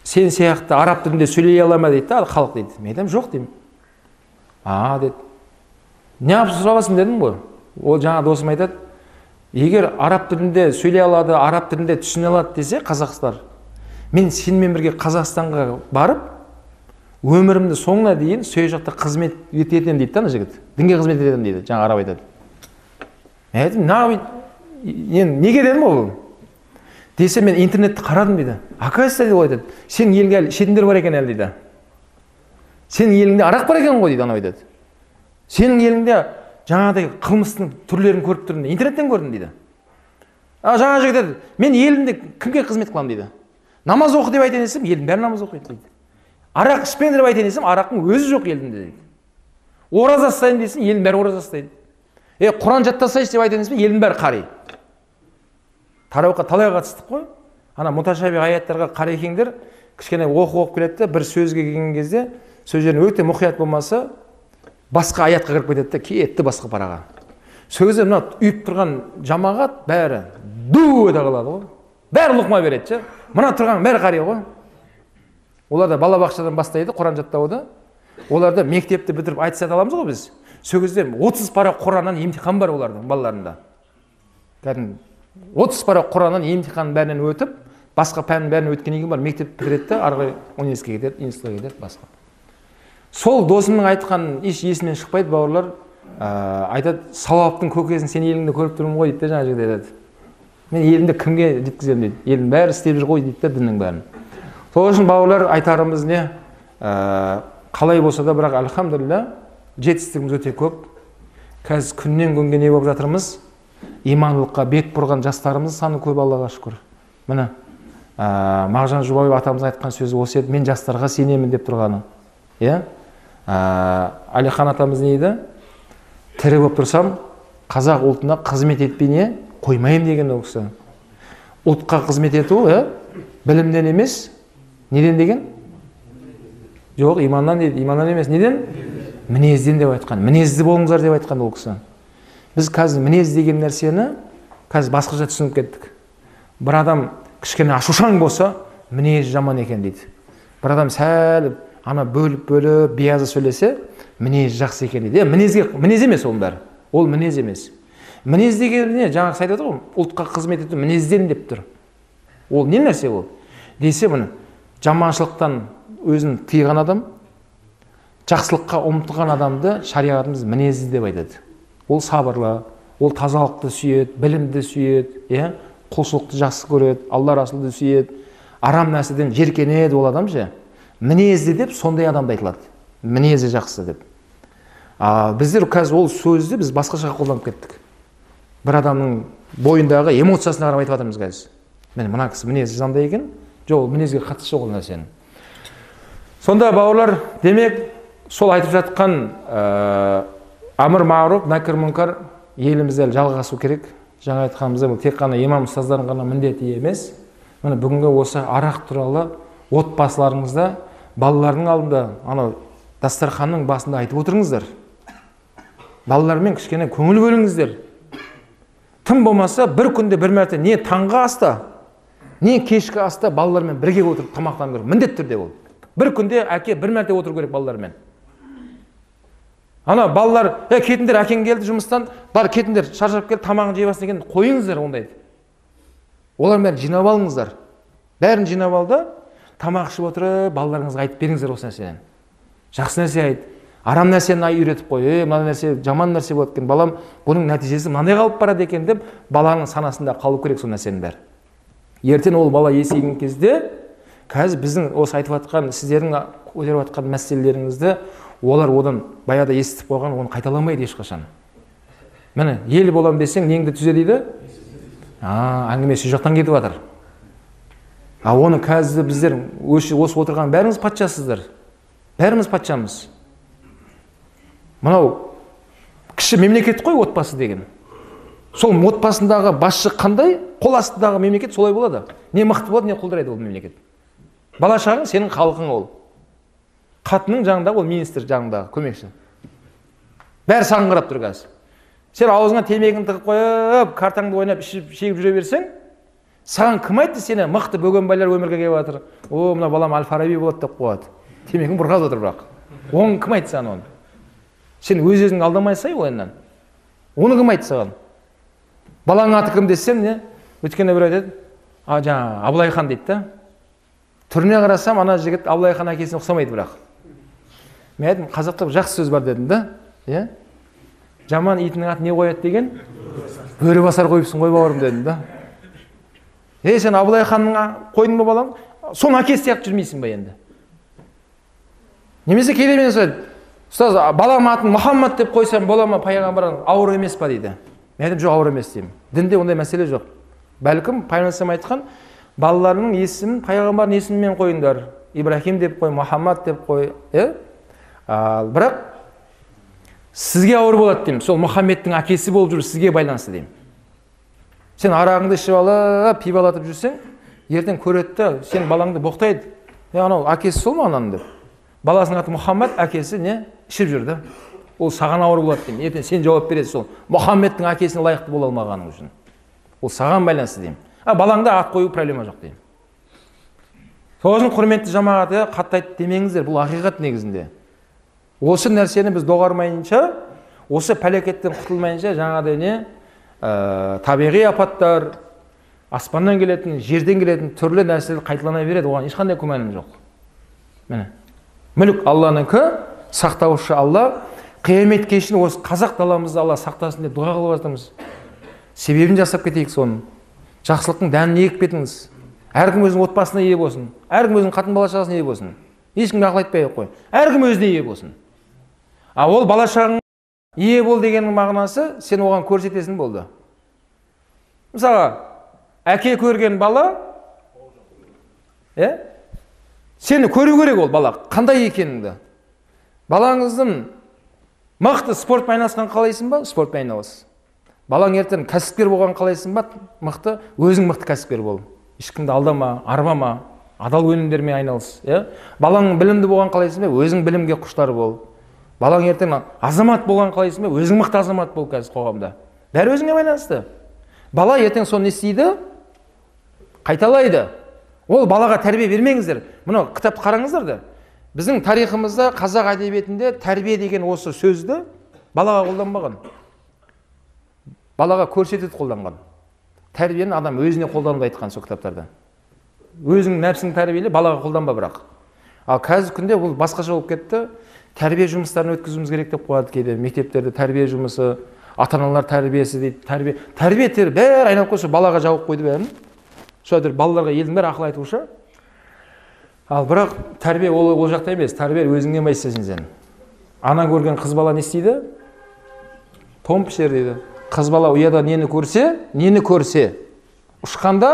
сен сияқты араб тілінде сөйлей ала ма дейді да халық дейді. Мен айтамын жоқ деймін. А деді. Неғып сұрап дедім ғой. Ол жаңа досым айтады егер араб тілінде сөйлей алады араб тілінде түсіне алады десе қазақстар мен сенімен бірге қазақстанға барып өмірімді соңына дейін сол жақта қызмет етемін дейді да ана жігіт. Дінге қызмет етемін дейді жаңа араб айтады. Мен айттым енді неге дедім ол десе мен интернетті қарадым дейді. Оказывается деп айтады сенің еліңде әлі ішетіндер бар екен әлі дейді. Сенің еліңде арақ бар екен ғой? дейді анау айтады. Сенің еліңде жаңағыдай қылмыстың түрлерін көріп тұрмын интернеттен көрдім дейді. А жаңа жігіт айтады мен елімде кімге қызмет қыламын? дейді. Намаз оқы деп айтайын десем елдің бәрі намаз оқиды дейді. Арақ ішпеңдер деп айтайын десем арақтың өзі жоқ елімде дейді. Ораза ұстайын десем елдің бәрі ораза ұстайды е құран жаттасайшы деп айтайын десем елдің бәрі қари. Тарауға талай қатыстық қой. Ана муташаби аяттарға қарекеңдер кішкене оқып оқып келеді да бір сөзге келген кезде сол жерін өте мұқият болмаса басқа аятқа кіріп кетеді да кетті басқа параға. Сол кезде мына үйіп тұрған жамағат бәрі ду ете қалады ғой. Бәрі лұқма береді ше. Мына тұрған бәрі қария ғой. Олар да балабақшадан бастайды құран жаттауды. Оларда мектепті бітіріп айтысады аламыз ғой біз. Сол кезде отыз пара құраннан емтихан бар олардың балаларында. Кәдімгі отыз пара құраннан емтиханның бәрінен өтіп басқа пәннің бәрін өткеннен кейін барып мектеп бітіреді да ары қарай университетке кетеді институтқа кетеді басқа. Сол досымның айтқанын еш есімнен шықпайды бауырлар. Ә, айтады сауаптың көкесін сен еліңде көріп тұрмын ғой дейді да жаңа жігіт айтады. Мен елімді кімге жеткіземін? дейді. Елдің бәрі істеп жүр ғой дейді да діннің бәрін. Сол үшін бауырлар айтарымыз не? Ә, қалай болса да бірақ альхамдулилля жетістігіміз өте көп. Қазір күннен күнге не болып жатырмыз? Имандылыққа бет бұрған жастарымыз саны көп аллаға шүкір. Міне ә, мағжан жұмабаев атамыз айтқан сөзі осы еді. Мен жастарға сенемін деп тұрғаны. Иә? Әлихан атамыз не дейді тірі болып тұрсам қазақ ұлтына қызмет етпей не қоймаймын деген ол кісі. Ұлтқа қызмет ету иә білімнен емес. Неден деген? Жоқ иманнан дейді. Иманнан емес. Неден? Мінезден деп айтқан. Мінезді болыңыздар деп айтқан ол кісі. Біз қазір мінез деген нәрсені қазір басқаша түсініп кеттік. Бір адам кішкене ашушаң болса мінезі жаман екен дейді. Бір адам сәл ана бөліп бөліп биязы сөйлесе мінезі жақсы екен дейді мінезге мінез емес оның бәрі ол мінез емес мінез деген не жаңағы отыр ғой ұлтқа қызмет ету мінезден деп тұр ол не нәрсе ол десе міне жаманшылықтан өзін тыйған адам жақсылыққа ұмтылған адамды шариғатымыз мінезді деп айтады ол сабырлы ол тазалықты сүйеді білімді сүйеді иә құлшылықты жақсы көреді алла расулды сүйеді арам нәрседен жеркенеді ол адам ше мінезді деп сондай адамды айтылады. Мінезі жақсы деп. А біздер қазір ол сөзді біз басқаша қолданып кеттік. Бір адамның бойындағы эмоциясына қарап айтып жатырмыз қазір. Міне мына кісі мінезі жандай екен. Жоқ ол мінезге қатысы жоқ ол нәрсенің. Сонда бауырлар демек сол айтып жатқан ә, әмір маруф нәкір мұнкар елімізде жалғасу керек. Жаңа айтқанымыздай бұл тек қана имам ұстаздардың ғана міндеті емес. Міне бүгінгі осы арақ туралы отбасыларыңызда балалардың алдында анау дастарханның басында айтып отырыңыздар. Балалармен кішкене көңіл бөліңіздер. Тым болмаса бір күнде бір мәрте не таңғы аста не кешкі аста балалармен бірге отырып тамақтану керек міндетті түрде ол. Бір күнде әке бір мәрте отыру керек балалармен. Ана балалар е кетіңдер әкең келді жұмыстан бар кетіңдер шаршап келді тамағын жей бастаған екен. Қойыңыздар ондайды олардың бәрін жинап алыңыздар. Бәрін жинап ал да тамақ ішіп отырып балаларыңызға айтып беріңіздер осы нәрседен жақсы нәрсе айт. Арам нәрсені үйретіп қой. Е мына нәрсе жаман нәрсе болады екен. Балам бұның нәтижесі мынандай қалып барады екен деп баланың санасында қалу керек сол нәрсенің бәрі. Ертең ол бала есейген кезде қазір біздің осы айтып жатқан сіздердің көтеріп жатқан мәселелеріңізді олар одан баяғыда естіп қойған оны қайталамайды ешқашан. Міне ел боламын десең неңді түзе дейді? А әңгіме сол жақтан кетіп жатыр. А оны қазір біздер осы отырған бәріңіз патшасыздар. Бәріміз патшамыз. Мынау кіші мемлекет қой отбасы деген. Сол отбасындағы басшы қандай? Қол астындағы мемлекет солай болады. Не мықты болады не құлдырайды ол мемлекет. Бала шағаң сенің халқың ол. Қатының жанындағы ол министр жанындағы көмекші. Бәрі саған қарап тұр қазір. Сен аузыңа темекіңді тығып қойып картаңды ойнап ішіп шегіп жүре берсең саған кім айтты сені мықты бөгенбайлар өмірге келіп жатыр? О мына балам әл фараби болады деп қояды. Темекің бұрқап отыр бірақ. Оны кім айтты саған оны? Сен өз өзіңді алдамай сай ояннан оны кім айтты саған? Балаңның аты кім десем не өйткені біреу айтады а жаңағы абылай хан дейді да. Түріне қарасам ана жігіт абылай хан әкесіне ұқсамайды бірақ. Мен айттым қазақта жақсы сөз бар дедім да иә жаман итінің атын не қояды деген? Бөрі басар қойыпсың ғой бауырым дедім да. Е сен абылай ханның қойдың ба балам? Соның әкесі сияқты жүрмейсің ба енді? Немесе кейде мен сұрайды ұстаз балам атын мұхаммад деп қойсам бола ма пайғамбар ауыр емес па? дейді. Мен айттым жоқ ауыр емес деймін. Дінде ондай мәселе жоқ. Бәлкім пайғамбар айтқан балаларыңның есімін пайғамбардың есімімен қойыңдар. Ибраһим деп қой мұхаммад деп қой иә бірақ сізге ауыр болады деймін. Сол мұхаммедтің әкесі болып жүру сізге байланысты деймін. Сен арағыңды ішіп алып пивалатып жүрсең ертең көреді да сен балаңды боқтайды. Е анау әкесі сол ма ананың деп? Баласының аты мұхаммад әкесі не? Ішіп жүр да. Ол саған ауыр болады деймін. Ертең сен жауап бересің сол. Мұхаммедтің әкесіне лайықты бола алмағаның үшін. Ол саған байланысты деймін. А балаңда ат қою проблема жоқ деймін. Сол құрметті жамағат иә қатты айтып демеңіздер бұл ақиқат негізінде. Осы нәрсені біз доғармайынша осы пәлекеттен құтылмайынша жаңағыдай не? Ә, табиғи апаттар аспаннан келетін жерден келетін түрлі нәрселер қайталана береді. Оған ешқандай күмәнім жоқ. Міне. Мүлік алланікі сақтаушы алла. Қияметке шейін осы қазақ даламызды алла сақтасын деп дұға қылып жатырмыз. Себебін жасап кетейік соның. Жақсылықтың дәнін егіп кетіңіз әркім өзінің отбасына ие болсын. Әркім өзінің қатын бала шағасына ие болсын. Ешкімге ақыл айтпай ақ қой. Әркім өзіне ие болсын. А ол бала шағаң ие бол дегеннің мағынасы сен оған көрсетесің болды. Мысалға әке көрген бала иә сені көру керек ол бала қандай екеніңді. Балаңыздың мықты спортпен айналысқанын қалайсың ба? Спортпен айналыс балаң ертең кәсіпкер болған қалайсың ба? Мықты өзің мықты кәсіпкер бол. Ешкімді алдама арбама адал өнімдермен айналыс иә балаң білімді болған қалайсың ба? Өзің білімге құштар бол. Балаң ертең азамат болған қалайсың ба? Өзің мықты азамат бол қазір қоғамда. Бәрі өзіңе байланысты. Бала ертең соны не істейді? Қайталайды. Ол балаға тәрбие бермеңіздер. Мынау кітапты қараңыздар да. Біздің тарихымызда қазақ әдебиетінде тәрбие деген осы сөзді балаға қолданбаған. Балаға көрсетеді қолданған. Тәрбиені адам өзіне қолдануды айтқан сол кітаптарда. Өзіңнің нәпсіңді тәрбиеле балаға қолданба бірақ. Ал қазіргі күнде бұл басқаша болып кетті. Тәрбие жұмыстарын өткізуіміз керек деп қояды кейде. Мектептерде тәрбие жұмысы ата аналар тәрбиесі дейді тәрбие. Тәрбие бәрі айналып келсе балаға жауып қойды бәрін. Сол балаларға елдің бәрі ақыл айтушы. Ал бірақ тәрбие ол ол жақта емес. Тәрбие өзіңнен бастайсың сен ана көрген қыз бала не істейді? Тон пішер дейді. Қыз бала ұяда нені көрсе нені көрсе. Ұшқанда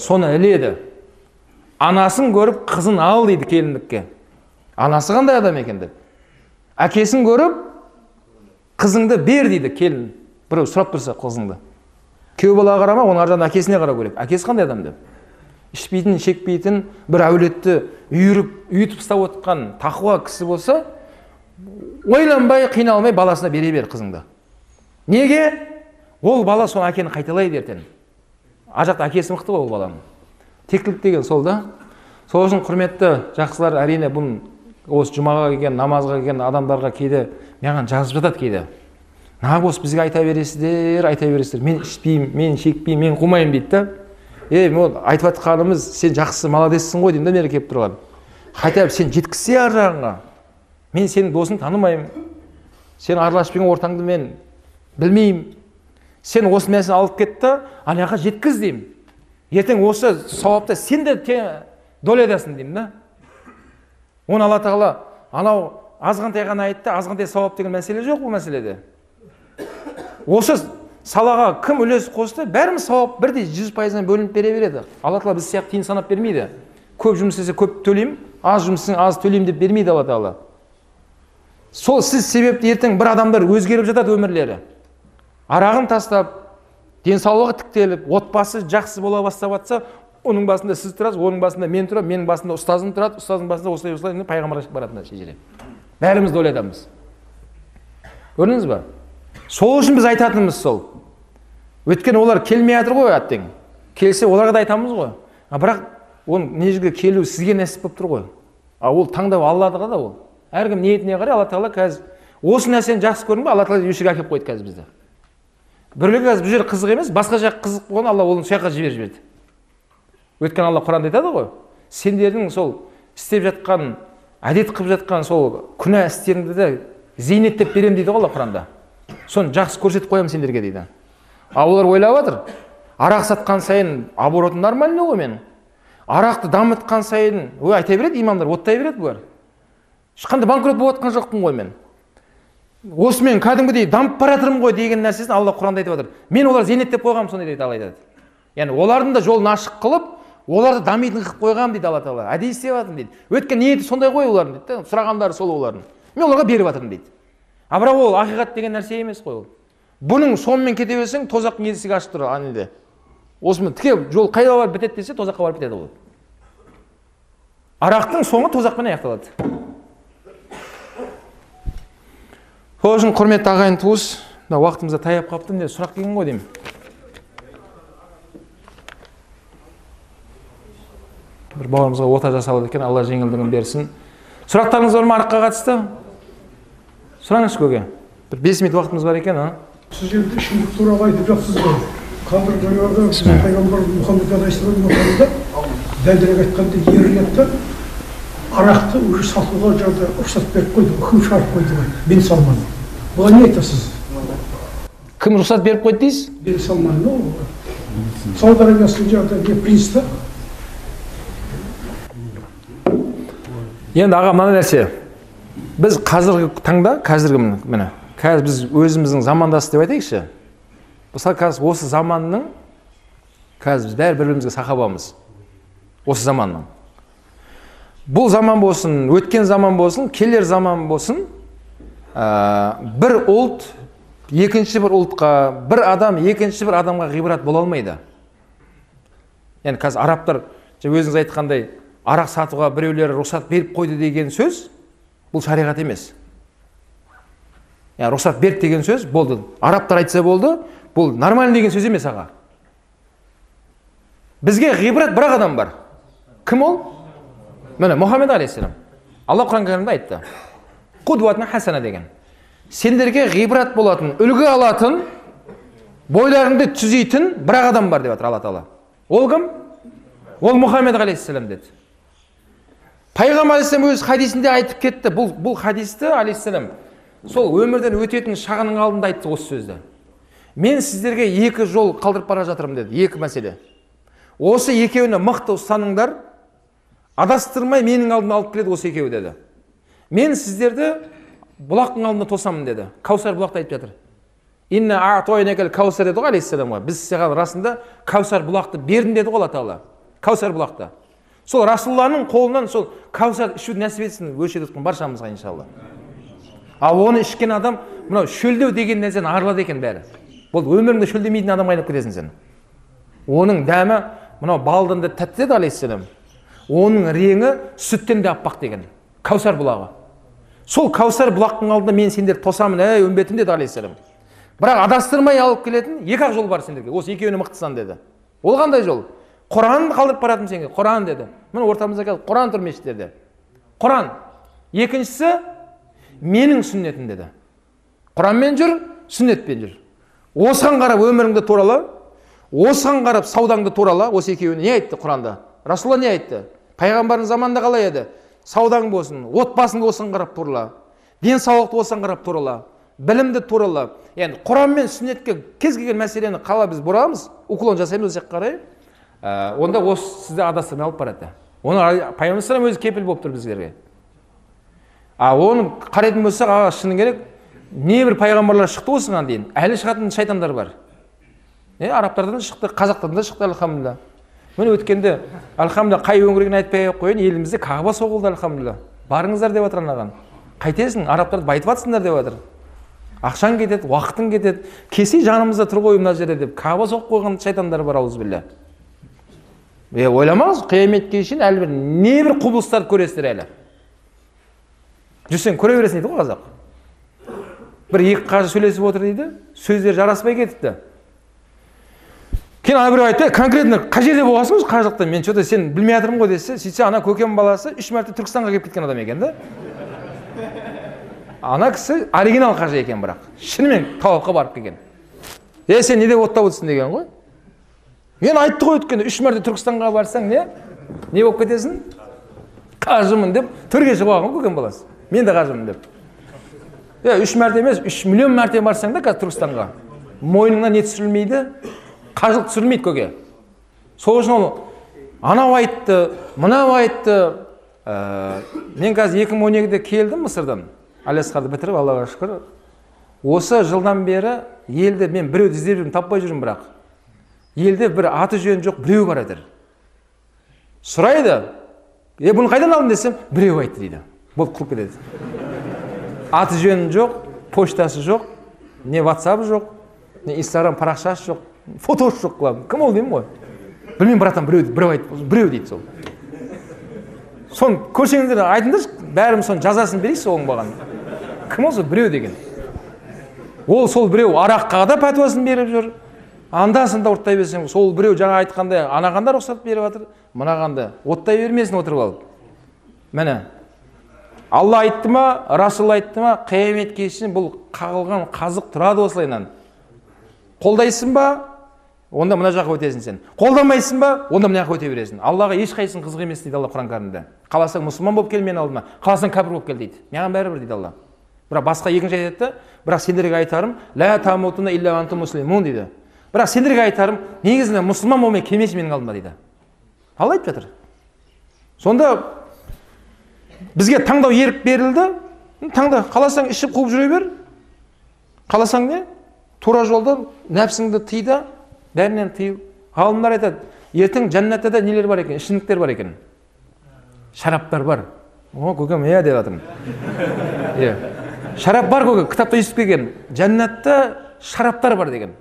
соны іледі. Анасын көріп қызын ал дейді келіндікке. Анасы қандай адам екен деп? Әкесін көріп қызыңды бер дейді келін біреу сұрап тұрса қызыңды. Күйеу балаға қарама оның ар жағында әкесіне қарау керек. Әкесі қандай адам деп? Ішпейтін шекпейтін бір әулетті үйіріп үйтіп ұстап отқан тақуа кісі болса ойланбай қиналмай баласына бере бер қызыңды. Неге? Ол бала сол әкені қайталайды ертең ар жақта әкесі мықты ғой ол баланың. Тектілік деген сол да. Сол үшін құрметті жақсылар әрине бұны осы жұмаға келген намазға келген адамдарға кейде маған жазып жатады кейде. Нағыз бізге айта бересіздер айта бересіздер. Мен ішпеймін мен шекпеймін мен қумаймын дейді да. Ей ол айтып жатқанымыз сен жақсы молодецсің ғой деймін да келіп тұрған. Хотя бы сен жеткізсе ар жағыңа. Мен сенің досыңды танымаймын. Сен араласып жүрген ортаңды мен білмеймін. Сен осы нәрсені алып кет та ана жаққа жеткіз деймін. Ертең осы сауапта сен де долядасың деймін да. Оны алла тағала анау азғантай ғана айтты азғантай сауап деген мәселе жоқ бұл мәселеде. Осы салаға кім үлес қосты? Бәріміз сауап бірдей жүз пайыздан бөлініп бере береді. Алла тағала біз сияқты тиын санап бермейді. Көп жұмыс істесе көп төлеймін аз жұмыс істесең аз төлеймін деп бермейді алла тағала. Сол сіз себепті ертең бір адамдар өзгеріп жатады өмірлері. Арағын тастап денсаулығы тіктеліп отбасы жақсы бола бастап жатса оның басында сіз тұрасыз оның басында мен тұрамын менің басында ұстазым тұрады ұстаздың басында осылай осылай пайғамбарға баратын шежіре бәріміз де ойлатамыз. Көрдіңіз ба? Сол үшін біз айтатынымыз сол. Өйткені олар келмей жатыр ғой әттең. Келсе оларға да айтамыз ғой. А бірақ оның мына жерге келу сізге нәсіп болып тұр ғой. А ол таңдау алладіға да ол. Әркім ниетіне қарай алла тағала қазір осы нәрсені жақсы көрдің ба алла тағала осы жерге әкеліп қойды қазір бізді. Біреулер қазір бұл жер қызық емес басқа жақ қызық болған алла оны сол жаққа жіберіп жіберді. Өйткені алла құранда айтады ғой сендердің сол істеп жатқан әдет қылып жатқан сол күнә істеріңді де зейнеттеп беремін дейді ғой алла құранда. Соны жақсы көрсетіп қоямын сендерге дейді. Ал олар ойлап жатыр арақ сатқан сайын оборотым нормальный ғой менің. Арақты дамытқан сайын ой айта береді имамдар оттай береді бұлар. Ешқандай банкрот болып жатқан жоқпын ғой мен. Осы мен кәдімгідей дамып бара жатырмын ғой деген нәрсесін алла құранда айтып жатыр. Мен олар зейнеттеп қойғанмын сондай дейді алла айтады. Яғни олардың да жолын ашық қылып оларды дамитын қылып қойғанмын дейді алла тағала әдейі істеп жатырмын дейді. Өйткені ниеті сондай ғой олардың дейді да сұрағандары сол олардың. Мен оларға беріп жатырмын дейді. А бірақ ол ақиқат деген нәрсе емес қой ол. Бұның сонымен кете берсең тозақтың есігі ашық тұр неде осымен тіке жол қайда барып бітеді десе тозаққа барып бітеді ол. Арақтың соңы тозақпен аяқталады. Сол үшін құрметті ағайын туыс мына уақытымыз да таяп қалыпты міне сұрақ келген ғой деймін. Бір бауырымызға ота жасалады екен алла жеңілдігін берсін. Сұрақтарыңыз бар ма араққа қатысты? Сұраңызшы көке. Бір бес минут уақытымыз бар екен а? Сіз енді ішімдік туралы айтып жатсыз ғой қазір жаңағы пайғамбар мұхаммед алейхисалам дәлірек айтқанда ер ұятта арақты уже сатуға жаңағы рұқсат беріп қойды үкім шығарып қойды ғой бен салман бұған не айтасыз? Кім рұқсат беріп қойды дейсіз? Бен салман ну сауд арабиясының жаңағы не принц та енді аға мына нәрсе. Біз қазіргі таңда қазіргі міне қазір біз өзіміздің замандас деп айтайықшы. Мысалы қазір осы заманның қазір біз бәрі бір бірімізге сахабамыз осы заманның. Бұл заман болсын өткен заман болсын келер заман болсын ә, бір ұлт екінші бір ұлтқа бір адам екінші бір адамға ғибрат бола алмайды. Яғни қазір арабтар өзіңіз айтқандай арақ сатуға біреулер рұқсат беріп қойды деген сөз бұл шариғат емес. Яғни рұқсат берді деген сөз болды. Арабтар айтса болды бұл нормальный деген сөз емес аға. Бізге ғибрат бір ақ адам бар. Кім ол? Міне мұхаммед алейхисалам алла құран кәрімде айтты. Хасана деген. Сендерге ғибрат болатын үлгі алатын бойларыңды түзейтін бір ақ адам бар деп жатыр алла тағала ол кім? Ол мұхаммед алейхисалам деді. Пайғамбар алейхисалам өз хадисінде айтып кетті. Бұл бұл хадисті алейхисалам сол өмірден өтетін шағының алдында айтты осы сөзді. Мен сіздерге екі жол қалдырып бара жатырмын деді. Екі мәселе. Осы екеуіне мықты ұстаныңдар адастырмай менің алдыма алып келеді осы екеуі деді. Мен сіздерді бұлақтың алдында тосамын деді. Каусар бұлақты айтып жатыр каусар деді ғой алейхисаламға. Біз саған расында каусар бұлақты бердім деді ғой алла тағала. Каусар бұлақты сол расулланың қолынан сол кәусар ішуді нәсіп етсін өршеде тұтқан баршамызға иншалла. Ал оны ішкен адам мынау шөлдеу деген нәрсені арылады екен бәрі. Бұл өміріңде шөлдемейтін адамға айналып кетесің сен. Оның дәмі мынау балдан да тәтті деді алейхисалам оның реңі сүттен де аппақ деген. Кәусар бұлағы. Сол кәусар бұлақтың алдында мен сендерді тосамын ей үмбетім деді алейхисалам бірақ адастырмай алып келетін екі ақ жол бар сендерге. Осы екеуіне мықтысың деді. Ол қандай жол? Құранды қалдырып баратырмын сенге құран деді міне ортамызда қазір құран тұр мешіттерде құран екіншісі менің сүннетім деді құранмен жүр сүннетпен жүр осыған қарап өміріңді турала осыған қарап саудаңды турала осы екеуіне не айтты құранда расулалла не айтты пайғамбардың заманында қалай еді саудаң болсын отбасыңды осыған қарап турала денсаулықты осыған қарап турала білімді турала яғни құран мен сүннетке кез келген мәселені қалай біз бұрамыз уклон жасаймыз осы жаққа қарай ә, онда осы сізді адастырмай алып барады. Оны пайғамбар өзі кепіл болып тұр біздерге а оны қарайтын болсақ а шыны керек небір пайғамбарлар шықты осыған дейін. Әлі шығатын шайтандар бар. Е арабтардан шықты қазақтардан да шықты альхамдулилля міне өткенде альхамдулилля қай өңірген айтпай ақ қояйын елімізде кағба соғылды альхамдулилля барыңыздар деп жатыр анаған. Қайтесің арабтарды байтып жатсыңдар деп жатыр. Ақшаң кетеді уақытың кетеді. Келсе жанымызда тұр ғой мына жерде деп. Каба соғып қойған шайтандар бар аузубилля е ойламаңыз қияметке шейін әлі бір небір құбылыстарды көресіздер әлі. Жүрсең көре бересің дейді ғой қазақ. Бір екі қажы сөйлесіп отыр дейді сөздері жараспай кетіпті. Кейін ана біреу айтты конкретно қай жерде болғансың өзі қажылықта мен че то сен білмей жатырмын ғой десе сөйтсе ана көкем баласы үш мәрте түркістанға келіп кеткен адам екен да. Ана кісі оригинал қажы екен бірақ. Шынымен тауапқа барып келген. Е сен не деп оттап отырсың деген ғой? Мен айтты ғой өткенде үш мәрте түркістанға барсаң не? Не болып кетесің? Қажымын деп төрге шығып ғой көкем баласы мен де қажымын деп. Е үш мәрте емес үш миллион мәрте барсаң да қазір түркістанға. Мойныңа не түсірілмейді қажылық түсірілмейді көке. Сол үшін ол анау айтты мынау айтты. Ә, мен қазір екі мың он екіде келдім мысырдан. Алиасқарды бітіріп аллаға шүкір. Осы жылдан бері елді мен біреуді іздеп жүрмін таппай жүрмін бірақ. Елде бір аты жөні жоқ біреу бар әйтеуір сұрайды е бұны қайдан алдың? десем біреу айтты дейді. Болды құлып кетеді аты жөні жоқ почтасы жоқ не ватсабы жоқ не инстаграм парақшасы жоқ фотосы жоқ кім ол деймін ғой? Білмеймін братан біреу біреу айтты біреу дейді сол. Соны көрсеңіздер айтыңдаршы бәріміз соның жазасын берейікші соның маған кім ол сол біреу деген. Ол сол біреу араққа да пәтуасын беріп жүр. Анда санда ұрттай берсең сол біреу жаңа айтқандай анаған да рұқсат беріп жатыр мынаған да оттай бермесін отырып алып. Міне алла айтты ма расул айтты ма қияметке шейін бұл қағылған қазық тұрады осылайынан қолдайсың ба? Онда мына жаққа өтесің сен. Қолдамайсың ба? Онда мына жаққа өте бересің. Аллаға ешқайсың қызық емес дейді алла құран кәрімде. Қаласаң мұсылман болып кел менің алдыма қаласаң кәпір болып кел дейді. Маған бәрібір дейді алла. Бірақ басқа екінші айтады да бірақ сендерге айтарым лә дейді. Бірақ сендерге айтарым негізінде мұсылман болмай келмеші менің алдыма дейді. Алла айтып жатыр. Сонда бізге таңдау ерік берілді. Таңда қаласаң ішіп қуып жүре бер. Қаласаң не? Тура жолда нәпсіңді тый да бәрінен тыйыл ғалымдар айтады ертең жәннатта да нелер бар екен? Ішімдіктер бар екен. Шараптар бар. О көкем иә деп жатырмын иә. Шарап бар көке кітапта естіп келген. Жәннатта шараптар бар деген.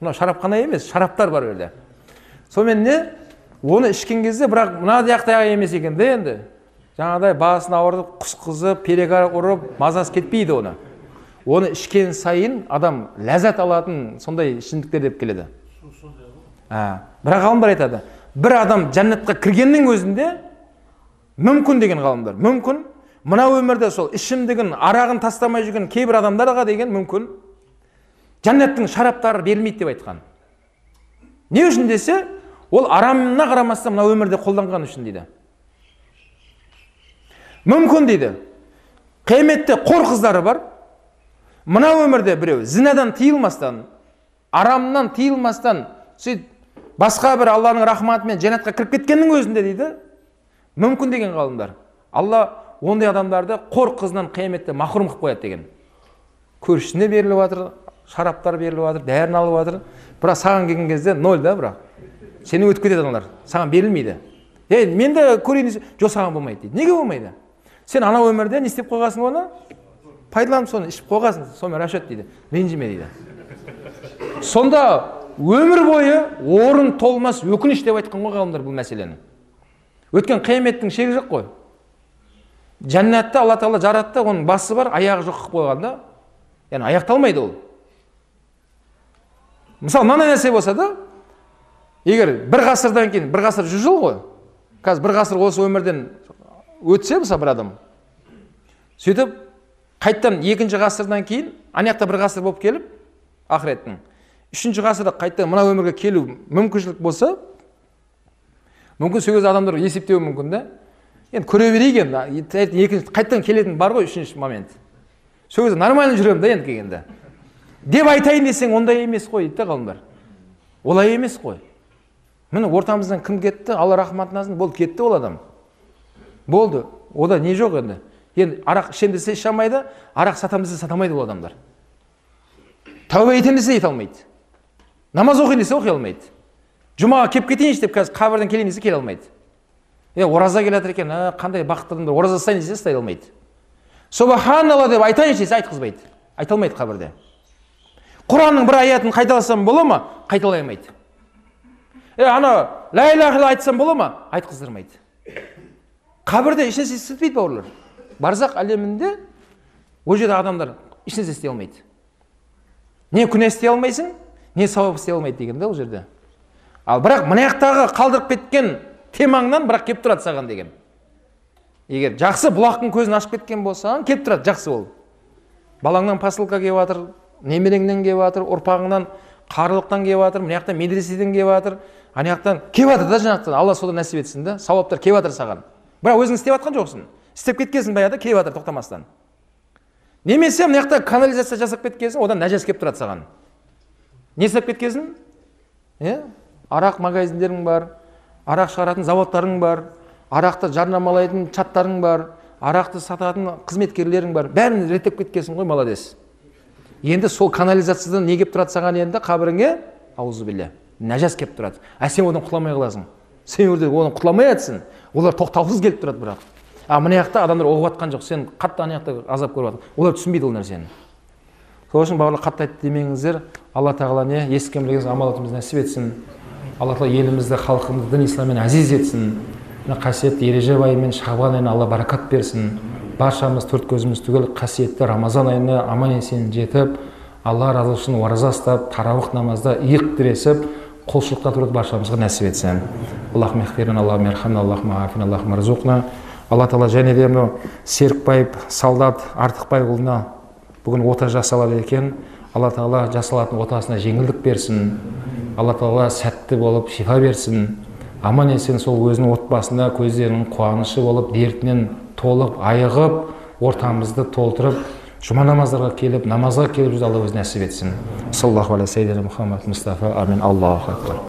Мынау шарапхана емес шараптар бар ол жерде сонымен не? Оны ішкен кезде бірақ мынадаяқтай емес екен да енді. Жаңағыдай басын ауыртып құсқызып перегар ұрып мазасы кетпейді оны. Оны ішкен сайын адам ләззат алатын сондай ішімдіктер деп келеді. Ә, бірақ ғалымдар айтады бір адам жәннатқа кіргеннің өзінде мүмкін деген ғалымдар мүмкін. Мына өмірде сол ішімдігін арағын тастамай жүрген кейбір адамдарға деген мүмкін жәннаттың шараптары берілмейді деп айтқан. Не үшін десе ол арамына қарамастан мына өмірде қолданған үшін дейді. Мүмкін дейді. Қияметте қор қыздары бар. Мына өмірде біреу зінадан тыйылмастан арамнан тыйылмастан сөйтіп басқа бір алланың рахматымен жәннатқа кіріп кеткеннің өзінде дейді. Мүмкін деген ғалымдар. Алла ондай адамдарды қор қызынан қияметте махрұм қылып қояды деген. Көршісіне беріліп жатыр шараптар беріліп жатыр дәріні алып жатыр. Бірақ саған келген кезде ноль да бірақ. Сені өтіп кетеді аналар саған берілмейді. Е мен де көрейін десе жоқ саған болмайды дейді. Неге болмайды? Сен анау өмірде не істеп қойғансың оны? Пайдаланып соны ішіп қойғансың. Сонымен расчет дейді. Ренжіме дейді. Сонда өмір бойы орын толмас өкініш деп айтқан ғой ғалымдар бұл мәселені. Өйткені қияметтің шегі жоқ қой. Жәннатты алла тағала жаратты оның басы бар аяғы жоқ қылып қойған да. Яғни аяқталмайды ол. Мысалы мынандай нәрсе болса да егер бір ғасырдан кейін бір ғасыр жүз жыл ғой қазір бір ғасыр осы өмірден өтсе мысалы бір адам. Сөйтіп қайттан екінші ғасырдан кейін ана жақта бір ғасыр болып келіп ақыреттің. Үшінші ғасырда қайтадан мына өмірге келу мүмкіншілік болса мүмкін сол кезде адамдар есептеуі мүмкін да енді көре берейік енді екінші қайтадан келетін бар ғой үшінші момент. Сол кезде нормально жүремін да енді келгенде. Деп айтайын десең ондай емес қой дейді да ғалымдар олай емес қой. Міне ортамыздан кім кетті? Алла рахматын алсын болды кетті ол адам. Болды. Ода не жоқ енді? Енді арақ ішемін десе іше алмайды арақ сатамын десе сата алмайды ол адамдар. Тәубе етемін десе ете алмайды. Намаз оқиын десе оқи алмайды. Жұмаға келіп кетейінші деп қазір қабірден келейін десе келе алмайды. Е ораза келе жатыр екен ә, қандай бақытты адамдар ораза ұстайын десе ұстай алмайды. Субханалла деп айтайыншы десе айтқызбайды. Айта алмайды қабірде. Құранның бір аятын қайталасам бола ма? Қайталай алмайды. Е ана ля иляха айтсам бола ма? Айтқыздырмайды. Қабірде ешнәрсе істетпейді бауырлар? Барзақ әлемінде ол жерде адамдар ешнәрсе істей алмайды. Не күнә істей алмайсың не сауап істей алмайды деген да ол жерде. Ал бірақ мына жақтағы қалдырып кеткен темаңнан бірақ келіп тұрады саған деген. Егер жақсы бұлақтың көзін ашып кеткен болсаң келіп тұрады жақсы ол. Балаңнан посылка келіп жатыр немереңнен келіп жатыр ұрпағыңнан қарлықтан келіп жатыр мына жақтан медреседен келіп жатыр ана жақтан келіп жатыр да жаңақтан алла содан нәсіп етсін да сауаптар келіп жатыр саған. Бірақ өзің істеп жатқан жоқсың. Істеп кеткенсің баяғыда келіп жатыр тоқтамастан. Немесе мына жақта канализация жасап кеткенсің одан нәжас келіп тұрады саған. Не істеп кеткенсің? Иә арақ магазиндерің бар арақ шығаратын заводтарың бар арақты жарнамалайтын чаттарың бар арақты сататын қызметкерлерің бар. Бәрін реттеп кеткенсің ғой молодец. Енді сол канализациядан не келіп тұрады саған енді? Қабіріңе? Аузубилля нәжас келіп тұрады. А сен одан құтыла алмай қаласың. Сен ол одан құтыла алмай жатрсың олар тоқтаусыз келіп тұрады бірақ. А мына жақта адамдар ұғып жатқан жоқ. Сен қатты ана жақта азап көріп жатыр. Олар түсінбейді ол нәрсені. Сол үшін бауырлар қатты айтты демеңіздер. Алла тағала не? Естіген білген амал нәсіп етсін. Алла тағала елімізді халқымызды дін исламмен әзиз етсін. Мына қасиетті ережеп айы мен шағбан айына алла баракат берсін. Баршамыз төрт көзіміз түгел қасиетті рамазан айына аман есен жетіп алла разы үшін ораза ұстап тарауых намазда иық тіресіп құлшылықта тұруды баршамызға нәсіп етсін. Алла тағала және де мынау серікбаев солдат артықбайұлына бүгін ота жасалады екен. Алла тағала жасалатын отасына жеңілдік берсін. Алла тағала сәтті болып шипа берсін. Аман есен сол өзінің отбасында көздерінің қуанышы болып дертінен толып айығып ортамызды толтырып жұма намаздарға келіп намазға келіп жүрді алла өзі нәсіп етсін. Саллаллаху алейhi мұхаммад мұстафа амин. Аллаху акбар.